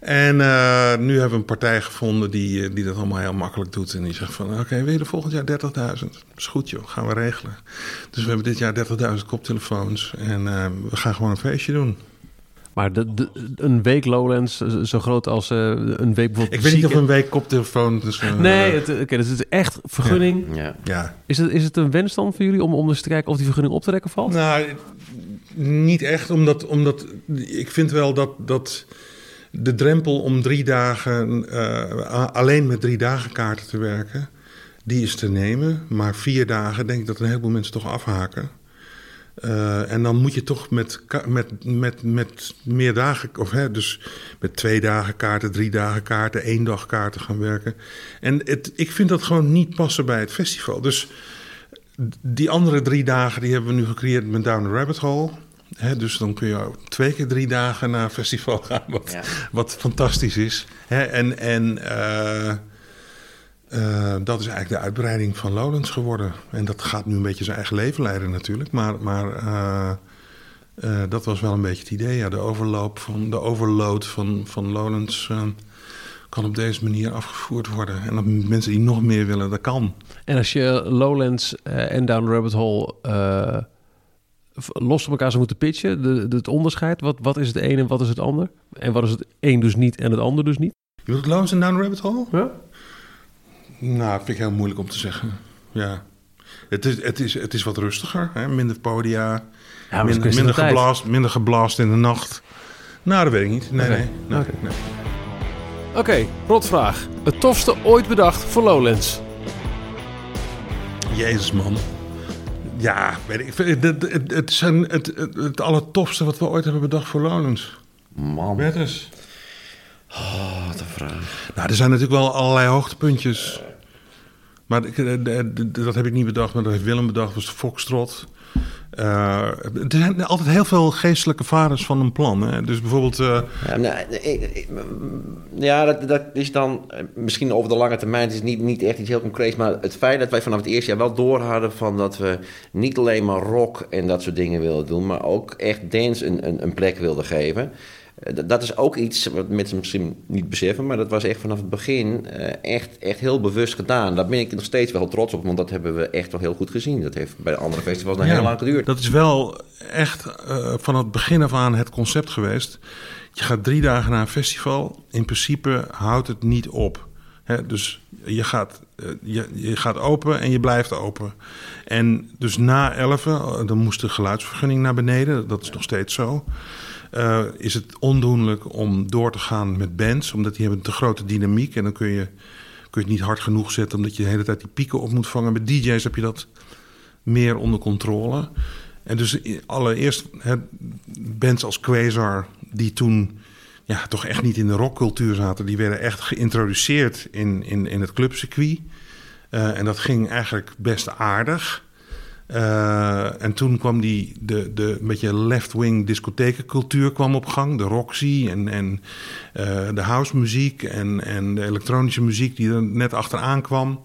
S3: En uh, nu hebben we een partij gevonden die, eh, die dat allemaal heel makkelijk doet. En die zegt van, oké, okay, wil je volgend jaar 30.000? is goed joh, gaan we regelen. Dus we hebben dit jaar 30.000 koptelefoons en uh, we gaan gewoon een feestje doen.
S1: Maar de, de, een week Lowlands, zo groot als uh, een week bijvoorbeeld...
S3: Ik weet niet of een week koptelefoon... Dus,
S1: uh, nee, oké, okay, dus het is echt vergunning.
S3: Ja. ja.
S1: Is, het, is het een wens dan voor jullie om, om eens te kijken of die vergunning op te rekken valt?
S3: Nou, niet echt, omdat, omdat ik vind wel dat... dat de drempel om drie dagen, uh, alleen met drie dagen kaarten te werken, die is te nemen. Maar vier dagen denk ik dat een heleboel mensen toch afhaken. Uh, en dan moet je toch met, met, met, met meer dagen, of hè, dus met twee dagen kaarten, drie dagen kaarten, één dag kaarten gaan werken. En het, ik vind dat gewoon niet passen bij het festival. Dus die andere drie dagen die hebben we nu gecreëerd met Down the Rabbit Hole dus dan kun je twee keer drie dagen naar een festival gaan, wat, wat fantastisch is. en en uh, uh, dat is eigenlijk de uitbreiding van Lowlands geworden. En dat gaat nu een beetje zijn eigen leven leiden natuurlijk. Maar, maar uh, dat was wel een beetje het idee. Ja. De overloop van de overload van, van Lowlands kan op deze manier afgevoerd worden. En dat mensen die nog meer willen, dat kan.
S1: En als je Lowlands en Down Rabbit Hole los van elkaar zou moeten pitchen? De, het onderscheid, wat, wat is het een en wat is het ander? En wat is het een dus niet en het ander dus niet?
S3: Je bedoelt Lones en Down Rabbit Hole?
S1: Ja.
S3: Nou, vind ik heel moeilijk om te zeggen. Ja. Het is, het is, het is wat rustiger, hè? minder podia, ja, minder, minder, geblaast, minder geblaast in de nacht. Nou, dat weet ik niet. Nee, okay. nee. Oké, nee,
S1: okay. rotvraag. Het tofste ooit bedacht voor Lowlands?
S3: Jezus, man. Ja, weet ik. Het, het, het is een, het, het, allertofste wat we ooit hebben bedacht voor Lowlands.
S2: Man.
S3: Eens.
S2: Oh, wat een vraag.
S3: Nou, er zijn natuurlijk wel allerlei hoogtepuntjes. Maar dat heb ik niet bedacht, maar dat heeft Willem bedacht. was de Foxtrot. Uh, er zijn altijd heel veel geestelijke vaders van een plan. Hè? Dus bijvoorbeeld.
S2: Ja, nou, ja dat, dat, is dan eh, misschien over de lange termijn. Is niet, niet echt iets heel concreets. Maar het feit dat wij vanaf het eerste jaar wel door hadden van dat we niet alleen maar rock en dat soort dingen wilden doen. Maar ook echt dance een, een, een plek wilden geven. Eh, dat is ook iets wat mensen misschien niet beseffen, maar dat was echt vanaf het begin eh, echt, echt heel bewust gedaan. Daar ben ik nog steeds wel trots op, want dat hebben we echt wel heel goed gezien. Dat heeft bij andere festivals nog heel lang geduurd.
S3: Dat is wel echt uh, van het begin af aan het concept geweest. Je gaat drie dagen naar een festival. In principe houdt het niet op. dus je gaat, je, je gaat open en je blijft open. En dus na 11, dan moest de geluidsvergunning naar beneden. Dat is nog steeds zo. Uh, is het ondoenlijk om door te gaan met bands, omdat die hebben een te grote dynamiek en dan kun je, kun je het niet hard genoeg zetten, omdat je de hele tijd die pieken op moet vangen. Met DJ's heb je dat meer onder controle. En dus allereerst bands als Quasar, die toen ja, toch echt niet in de rockcultuur zaten, die werden echt geïntroduceerd in, in, in het clubcircuit. Uh, en dat ging eigenlijk best aardig. Uh, en toen kwam die, de, de een beetje left-wing discothekencultuur kwam op gang. De Roxy en, en uh, de housemuziek en, en de elektronische muziek die er net achteraan kwam.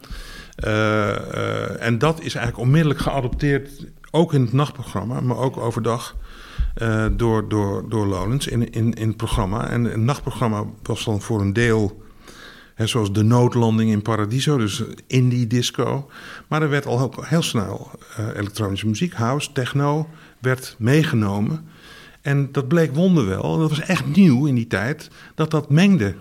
S3: Uh, en dat is eigenlijk onmiddellijk geadopteerd, ook in het nachtprogramma, maar ook overdag. door, door, door Lowlands in, in, in het programma. En het nachtprogramma was dan voor een deel Zoals de noodlanding in Paradiso, dus indie disco. Maar er werd al heel, heel snel uh, elektronische muziek, house, techno, werd meegenomen. En dat bleek wonderwel, dat was echt nieuw in die tijd, dat dat mengde.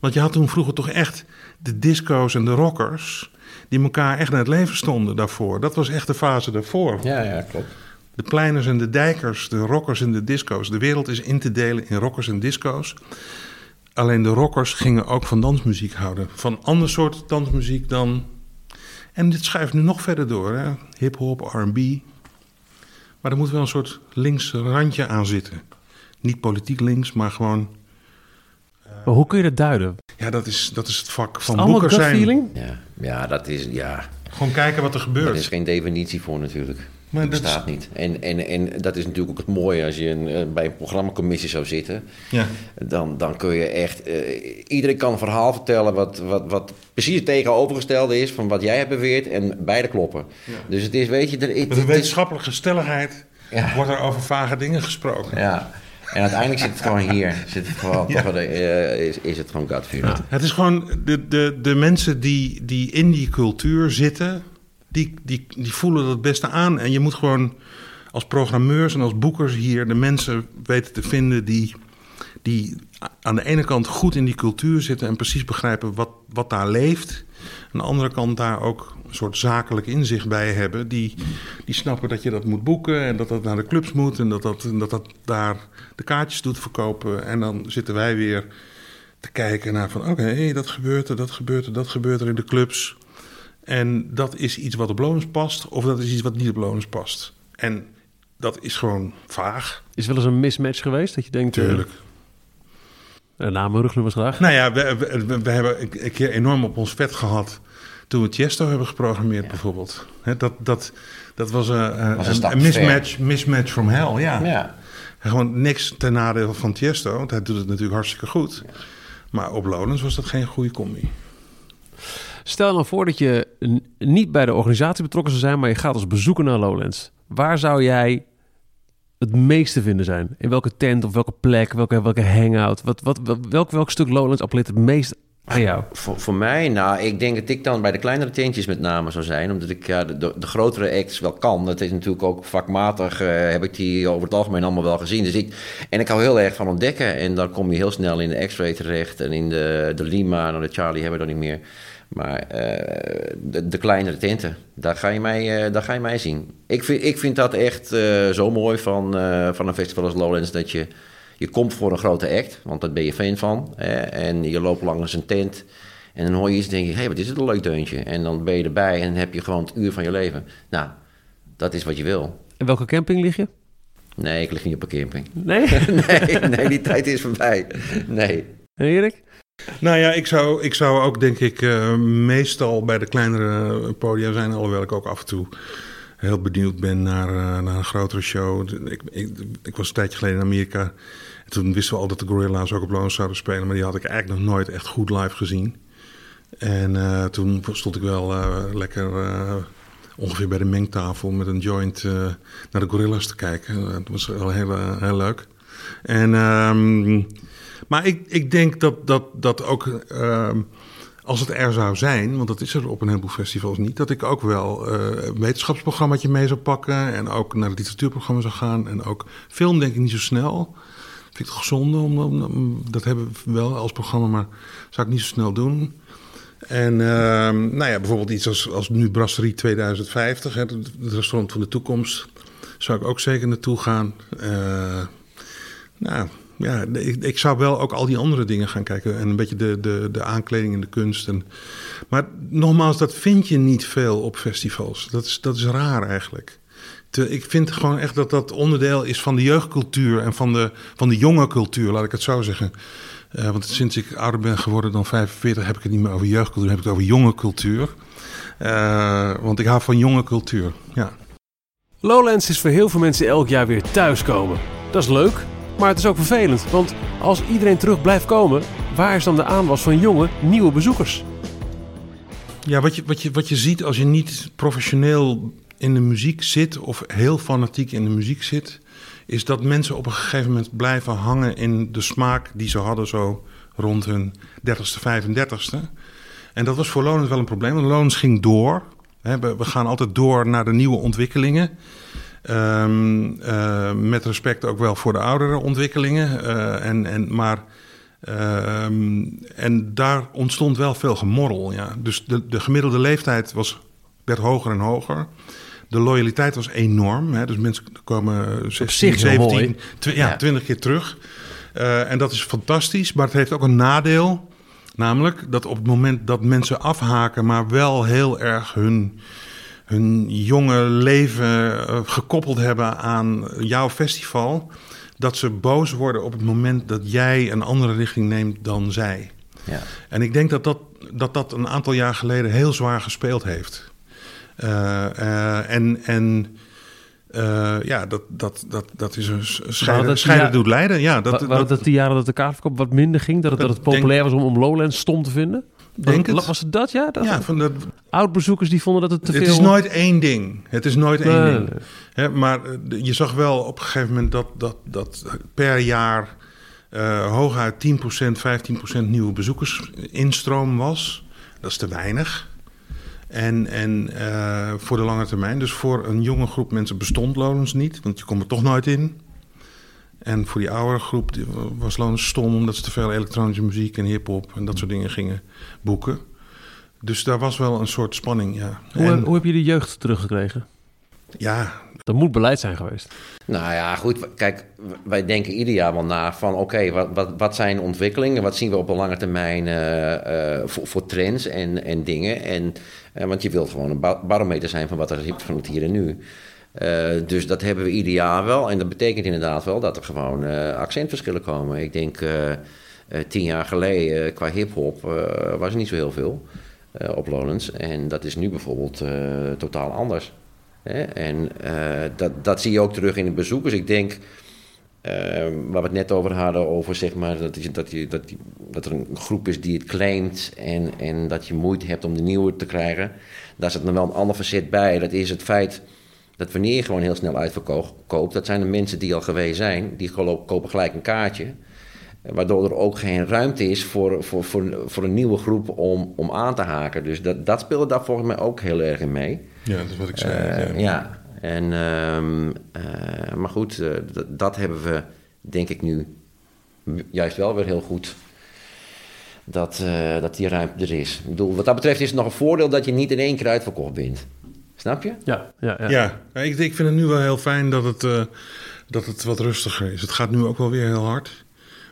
S3: Want je had toen vroeger toch echt de disco's en de rockers... die elkaar echt naar het leven stonden daarvoor. Dat was echt de fase daarvoor.
S2: Ja, ja, klopt.
S3: De pleiners en de dijkers, de rockers en de disco's. De wereld is in te delen in rockers en disco's. Alleen de rockers gingen ook van dansmuziek houden. Van ander soort dansmuziek dan. En dit schuift nu nog verder door. Hip-hop, RB. Maar er moet wel een soort links randje aan zitten. Niet politiek links, maar gewoon.
S1: Maar hoe kun je dat duiden?
S3: Ja, dat is, dat is het vak van boekers zijn.
S1: feeling?
S2: Ja, ja dat is... Ja,
S3: Gewoon kijken wat er
S2: er
S3: gebeurt.
S2: is geen definitie voor natuurlijk.
S3: Maar
S2: dat bestaat niet. En, en, en dat is natuurlijk ook het mooie als je een, eh, bij een programmacommissie zou zitten.
S3: Ja.
S2: Dan, dan kun je echt... eh, iedereen kan een verhaal vertellen wat, wat, wat precies het tegenovergestelde is... van wat jij hebt beweerd en beide kloppen. Dus het is, weet je... Er, het,
S3: Met een
S2: het is,
S3: wetenschappelijke stelligheid
S2: Ja.
S3: wordt er over vage dingen gesproken.
S2: ja. En uiteindelijk zit het gewoon hier. Zit het gewoon, de- eh, is, is het gewoon gut.
S3: Het is gewoon de, de, de mensen die, die in die cultuur zitten, die, die, die voelen dat het beste aan. En je moet gewoon als programmeurs en als boekers hier de mensen weten te vinden die, die aan de ene kant goed in die cultuur zitten en precies begrijpen wat, wat daar leeft. Aan de andere kant daar ook een soort zakelijk inzicht bij hebben. Die, die snappen dat je dat moet boeken en dat dat naar de clubs moet en dat dat, dat, dat daar de kaartjes doet verkopen. En dan zitten wij weer te kijken naar van oké, dat gebeurt er, dat gebeurt er, dat gebeurt er in de clubs. En dat is iets wat op Lonens past of dat is iets wat niet op Lonens past. En dat is gewoon vaag.
S1: Is wel eens een mismatch geweest dat je denkt... eh,
S3: Tuurlijk.
S1: Uh, namen, rugnummers graag.
S3: Nou ja, we, we, we- we hebben een, een keer enorm op ons vet gehad toen we Tiesto hebben geprogrammeerd bijvoorbeeld. Hè, dat, dat, dat was, een,
S2: Was een
S3: een, een mismatch, mismatch from hell, ja.
S2: Ja.
S3: En Gewoon niks ten nadele van Tiesto, want hij doet het natuurlijk hartstikke goed. Maar op Lonens was dat geen goede combi.
S1: Stel nou voor dat je niet bij de organisatie betrokken zou zijn, maar je gaat als bezoeker naar Lowlands. Waar zou jij het meeste vinden zijn? In welke tent of welke plek, welke, welke hangout? Wat, wat, welk, welk stuk Lowlands appelleert het meest aan jou?
S2: Voor, voor mij, nou, ik denk dat ik dan bij de kleinere tentjes met name zou zijn. Omdat ik ja, de, de, de grotere acts wel kan. Dat is natuurlijk ook vakmatig, eh, heb ik die over het algemeen allemaal wel gezien. Dus ik, en ik hou heel erg van ontdekken. En dan kom je heel snel in de X-Ray terecht. En in de, de Lima, nou de Charlie hebben we dan niet meer. Maar eh, de, de kleinere tenten, daar ga je mij, eh, daar ga je mij zien. Ik vind, ik vind dat echt zo mooi van, van een festival als Lowlands... dat je, je komt voor een grote act, want daar ben je fan van. Hè, en je loopt langs een tent en dan hoor je iets en denk je... hé, hey, wat is het een leuk deuntje. En dan ben je erbij en dan heb je gewoon het uur van je leven. Nou, dat is wat je wil.
S1: En welke camping lig je?
S2: Nee, ik lig niet op een camping.
S1: Nee?
S2: Nee, nee die tijd is voorbij. Nee.
S1: En Erik?
S3: Nou ja, ik zou, ik zou ook denk ik eh, meestal bij de kleinere podia zijn, alhoewel ik ook af en toe heel benieuwd ben naar, eh, naar een grotere show. Ik, ik, ik was een tijdje geleden in Amerika en toen wisten we al dat de Gorilla's ook op Loans zouden spelen, maar die had ik eigenlijk nog nooit echt goed live gezien. En eh, toen stond ik wel eh, lekker ongeveer bij de mengtafel met een joint naar de Gorilla's te kijken. Dat was wel heel, heel leuk. En, ehm, maar ik, ik denk dat, dat, dat ook ehm, als het er zou zijn, want dat is er op een heleboel festivals niet, dat ik ook wel eh, een wetenschapsprogrammaatje mee zou pakken en ook naar het literatuurprogramma zou gaan. En ook film denk ik niet zo snel. Vind ik het gezonde, om, dat hebben we wel als programma, maar zou ik niet zo snel doen. En ehm, nou ja, bijvoorbeeld iets als, als nu Brasserie 2050, hè, het het restaurant van de toekomst, zou ik ook zeker naartoe gaan. Eh, nou ja, ik, ik zou wel ook al die andere dingen gaan kijken. En een beetje de, de, de aankleding en de kunst. En, maar nogmaals, dat vind je niet veel op festivals. Dat is, dat is raar eigenlijk. Ik vind gewoon echt dat dat onderdeel is van de jeugdcultuur en van de, van de jonge cultuur, laat ik het zo zeggen. Eh, want sinds ik ouder ben geworden dan 45 heb ik het niet meer over jeugdcultuur, heb ik het over jonge cultuur. Eh, want ik hou van jonge cultuur, ja.
S1: Lowlands is voor heel veel mensen elk jaar weer thuiskomen. Dat is leuk, maar het is ook vervelend. Want als iedereen terug blijft komen, waar is dan de aanwas van jonge, nieuwe bezoekers?
S3: Ja, wat je, wat, je, wat je ziet als je niet professioneel in de muziek zit of heel fanatiek in de muziek zit, is dat mensen op een gegeven moment blijven hangen in de smaak die ze hadden zo rond hun 30ste, 35ste. En dat was voor Lonens wel een probleem, want Lonens ging door. We gaan altijd door naar de nieuwe ontwikkelingen. Ehm, eh, met respect ook wel voor de oudere ontwikkelingen. eh, en, en, maar, ehm, en daar ontstond wel veel gemorrel. Ja. Dus de, de gemiddelde leeftijd was, werd hoger en hoger. De loyaliteit was enorm. Hè. Dus mensen komen 16,
S1: zich heel
S3: 17,
S1: mooi.
S3: twi- ja,
S2: Ja.
S3: 20 keer terug. Eh, en dat is fantastisch, maar het heeft ook een nadeel. Namelijk dat op het moment dat mensen afhaken, maar wel heel erg hun, hun jonge leven eh, gekoppeld hebben aan jouw festival, dat ze boos worden op het moment dat jij een andere richting neemt dan zij.
S2: Ja.
S3: En ik denk dat dat, dat, dat een aantal jaar geleden heel zwaar gespeeld heeft. Eh, eh, en en ja, dat, dat, dat, dat is een scheiden, scheiden doet lijden. Ja,
S1: Dat,
S3: dat,
S1: waren dat die jaren dat de kaartverkoop wat minder ging? Dat het, dat het
S3: Denk-
S1: populair was om, om Lowlands stom te vinden?
S3: Denk
S1: was,
S3: het.
S1: was het dat, ja? Dat,
S3: ja, van
S1: Oud-bezoekers die vonden dat het te
S3: het
S1: veel...
S3: is nooit één ding. Het is nooit één ding. Hè, maar eh, je zag wel op een gegeven moment dat, dat, dat per jaar eh hooguit 10%, 15% nieuwe bezoekers instroom was. Dat is te weinig. En, en eh, voor de lange termijn, dus voor een jonge groep mensen bestond Lonens niet, want je komt er toch nooit in. En voor die oudere groep was Lonens stom omdat ze te veel elektronische muziek en hip-hop en dat soort dingen gingen boeken. Dus daar was wel een soort spanning, ja.
S1: Hoe,
S3: En-
S1: hoe heb je de jeugd teruggekregen?
S3: ja,
S1: Dat moet beleid zijn geweest.
S2: Nou ja, goed. Kijk, wij denken ieder jaar wel na van... oké, wat, wat, wat zijn ontwikkelingen? Wat zien we op de lange termijn eh, eh, voor, voor trends en, en dingen? En, eh, want je wilt gewoon een ba- barometer zijn van wat er is van het hier en nu. Eh, dus dat hebben we ieder jaar wel. En dat betekent inderdaad wel dat er gewoon eh, accentverschillen komen. Ik denk eh, tien jaar geleden qua hip-hop was er niet zo heel veel op Lowlands. En dat is nu bijvoorbeeld totaal anders. Hè? En dat, dat zie je ook terug in de bezoekers. Ik denk, eh, waar we het net over hadden, over zeg maar, dat, je, dat, je, dat, dat er een groep is die het claimt en, en dat je moeite hebt om de nieuwe te krijgen. Daar zit nog wel een ander facet bij. Dat is het feit dat wanneer je gewoon heel snel uitverkoopt, dat zijn de mensen die al geweest zijn, die kopen gelijk een kaartje. Eh, Waardoor er ook geen ruimte is voor, voor, voor, voor een nieuwe groep om, om aan te haken. Dus dat, dat speelde daar volgens mij ook heel erg in mee.
S3: ja, dat is wat ik zei.
S2: Eh,
S3: ja.
S2: ja, en, ehm, eh, maar goed, dat, hebben we denk ik nu juist wel weer heel goed. Dat, dat die ruimte er is. Ik bedoel, wat dat betreft is het nog een voordeel dat je niet in één keer uitverkocht bent. Snap je?
S1: Ja, ja, ja.
S3: Ja, ik, ik vind het nu wel heel fijn dat het, eh, dat het wat rustiger is. Het gaat nu ook wel weer heel hard.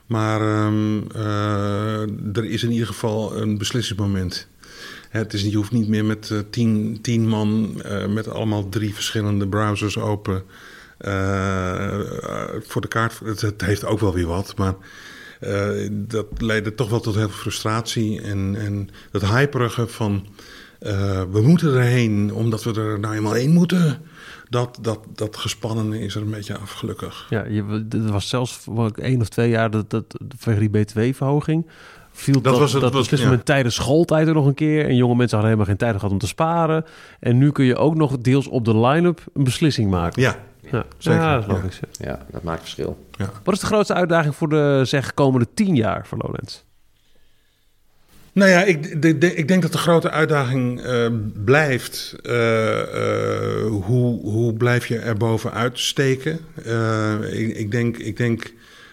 S3: Maar ehm, eh, er is in ieder geval een beslissingsmoment. Hè, Het is, je hoeft niet meer met eh, tien, tien man eh, met allemaal drie verschillende browsers open voor de kaart. Het, het heeft ook wel weer wat, maar eh, dat leidde toch wel tot heel veel frustratie. En, en dat hyperige van eh, we moeten erheen omdat we er nou eenmaal heen moeten. Dat, dat, dat gespannen is er een beetje af, gelukkig.
S1: Ja, je, er was zelfs voor één of twee jaar dat, dat vanwege die btw-verhoging viel dat,
S3: was het-
S1: dat
S3: was- ja.
S1: tijdens schooltijd er nog een keer. En jonge mensen hadden helemaal geen tijd gehad om te sparen. En nu kun je ook nog deels op de line-up een beslissing maken.
S3: Ja,
S1: Ja,
S3: zeker,
S1: Ja, dat is
S3: ja.
S1: logisch. ja.
S2: Ja, dat maakt verschil.
S3: ja.
S1: Wat is de grootste uitdaging voor de zeg, komende tien jaar voor Lowlands?
S3: Nou ja, ik, de- ik denk dat de grote uitdaging eh, blijft. eh, eh, hoe, hoe blijf je er bovenuit steken? Ik, ik, denk, ik denk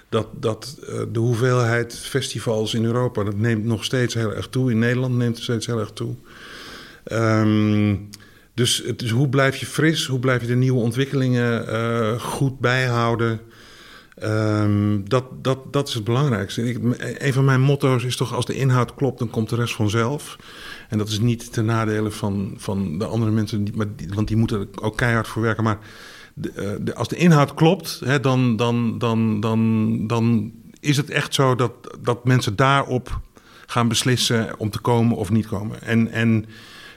S3: dat, dat de hoeveelheid festivals in Europa... dat neemt nog steeds heel erg toe. In Nederland neemt het steeds heel erg toe. Ehm, dus, het is hoe blijf je fris? Hoe blijf je de nieuwe ontwikkelingen goed bijhouden? Ehm, dat, dat, dat is het belangrijkste. Ik, een van mijn motto's is toch: als de inhoud klopt, dan komt de rest vanzelf. En dat is niet ten nadele van, van de andere mensen, die, maar want die moeten er ook keihard voor werken. Maar eh, als de inhoud klopt, hè, dan, dan, dan, dan, dan is het echt zo dat, dat mensen daarop gaan beslissen om te komen of niet komen. En, en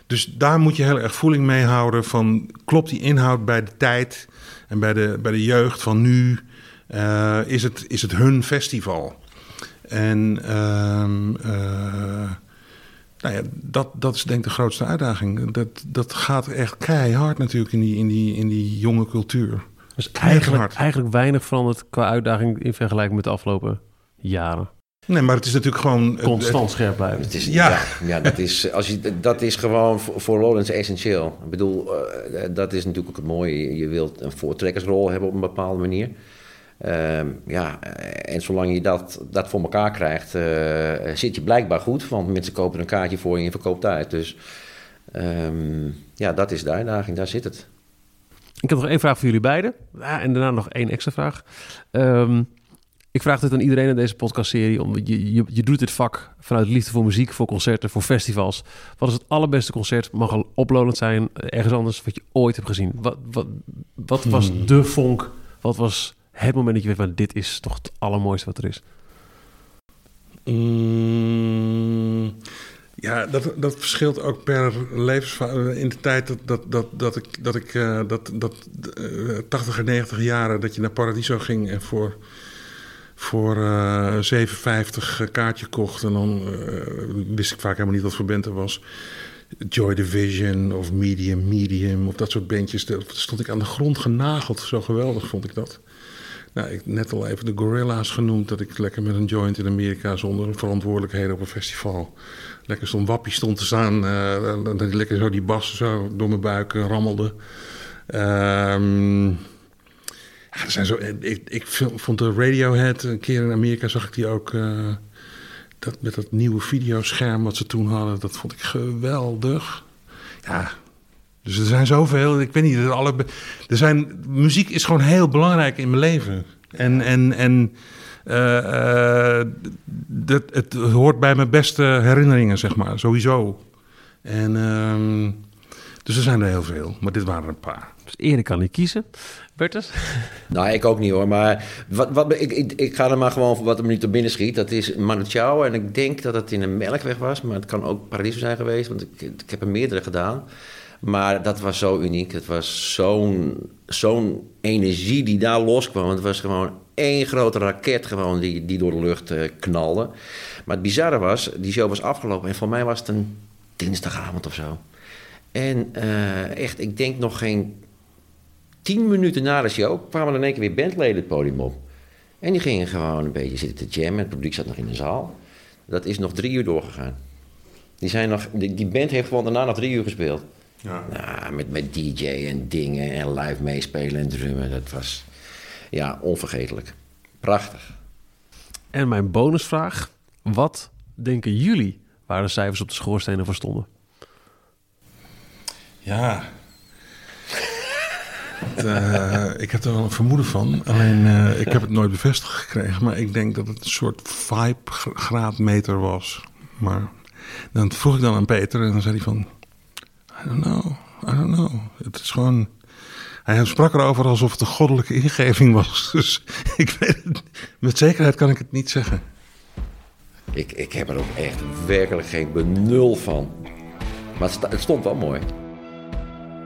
S3: dus daar moet je heel erg voeling mee houden van klopt die inhoud bij de tijd en bij de, bij de jeugd van nu. Eh, is, het, is het hun festival? En ehm, eh, nou ja, dat, dat is denk ik de grootste uitdaging. Dat, dat gaat echt keihard natuurlijk in die, in die, in die jonge cultuur.
S1: Dus eigenlijk, eigenlijk weinig veranderd qua uitdaging in vergelijking met de afgelopen jaren.
S3: Nee, maar het is natuurlijk gewoon...
S1: Constant scherp blijven.
S2: Het is,
S3: Ja.
S2: ja. Ja, dat, is, als je, dat is gewoon voor, voor Lowlands essentieel. Ik bedoel, eh, dat is natuurlijk ook het mooie. Je wilt een voortrekkersrol hebben op een bepaalde manier. Ehm, ja, eh, en zolang je dat, dat voor elkaar krijgt, eh, zit je blijkbaar goed. Want mensen kopen een kaartje voor je en verkoopt uit. Dus ehm, ja, dat is de uitdaging. Daar zit het.
S1: Ik heb nog één vraag voor jullie beiden. Ja, en daarna nog één extra vraag. Ehm, ik vraag dit aan iedereen in deze podcastserie. Om, je, je, je doet dit vak vanuit liefde voor muziek, voor concerten, voor festivals. Wat is het allerbeste concert? Mag al oplonend zijn, ergens anders, wat je ooit hebt gezien. Wat, wat, wat was
S3: Hmm.
S1: de vonk? Wat was het moment dat je weet, van dit is toch het allermooiste wat er is?
S3: Mm, ja, dat, dat verschilt ook per levensfase. In de tijd dat, dat, dat, dat ik, dat, ik eh, dat, dat eh, 80 en 90 jaren, dat je naar Paradiso ging en voor, voor eh 7,50 kaartje kocht. En dan eh, wist ik vaak helemaal niet wat voor band er was. Joy Division of Medium, Medium of dat soort bandjes. Daar stond ik aan de grond genageld. Zo geweldig vond ik dat. Nou, ik net al even de Gorilla's genoemd. Dat ik lekker met een joint in Amerika zonder verantwoordelijkheden op een festival. Lekker zo'n wappie stond te staan. eh, dat ik lekker zo die bas zo door mijn buik eh, rammelde. Ehm, ja, er zijn zo, ik, ik vond de Radiohead een keer in Amerika zag ik die ook. eh, dat, met dat nieuwe videoscherm wat ze toen hadden. Dat vond ik geweldig. Ja, dus er zijn zoveel. Ik weet niet. Er, alle, er zijn, muziek is gewoon heel belangrijk in mijn leven. En, en, en eh, eh, dat, het hoort bij mijn beste herinneringen, zeg maar. Sowieso. En, ehm, dus er zijn er heel veel. Maar dit waren er een paar.
S1: Dus Erik kan niet kiezen. Bertus?
S2: Nou, ik ook niet hoor. Maar wat, wat, ik, ik, ik ga er maar gewoon voor wat er me nu te binnen schiet. Dat is Manu Chao. En ik denk dat het in een melkweg was. Maar het kan ook Paradiso zijn geweest. Want ik, ik heb er meerdere gedaan. Maar dat was zo uniek. Het was zo'n zo'n energie die daar loskwam. Het was gewoon één grote raket gewoon die, die door de lucht eh, knalde. Maar het bizarre was, die show was afgelopen. En voor mij was het een dinsdagavond of zo. En eh, echt, ik denk nog geen tien minuten na de show kwamen er in één keer weer bandleden het podium op. En die gingen gewoon een beetje zitten te jammen. Het publiek zat nog in de zaal. Dat is nog drie uur doorgegaan. Die, zijn nog, die, die band heeft gewoon daarna nog drie uur gespeeld.
S3: Ja.
S2: Nou, met, met DJ en dingen en live meespelen en drummen. Dat was ja, onvergetelijk. Prachtig.
S1: En mijn bonusvraag. Wat denken jullie waar de cijfers op de schoorstenen voor stonden?
S3: Ja. Het, eh, ik heb er wel een vermoeden van. Alleen, eh, ik heb het nooit bevestigd gekregen. Maar ik denk dat het een soort vibe-graadmeter was. Maar dan vroeg ik dan aan Peter en dan zei hij van... Don't know, I don't know. Het is gewoon... Hij sprak erover alsof het een goddelijke ingeving was. Dus ik weet het, met zekerheid kan ik het niet zeggen.
S2: Ik, ik heb er ook echt werkelijk geen benul van. Maar het, het stond wel mooi.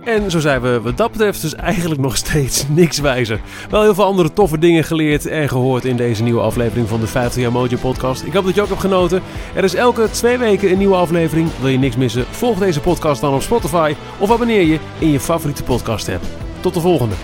S1: En zo zijn we wat dat betreft dus eigenlijk nog steeds niks wijzer. Wel heel veel andere toffe dingen geleerd en gehoord in deze nieuwe aflevering van de 50 jaar Mojo podcast. Ik hoop dat je ook hebt genoten. Er is elke twee weken een nieuwe aflevering. Wil je niks missen? Volg deze podcast dan op Spotify of abonneer je in je favoriete podcast app. Tot de volgende.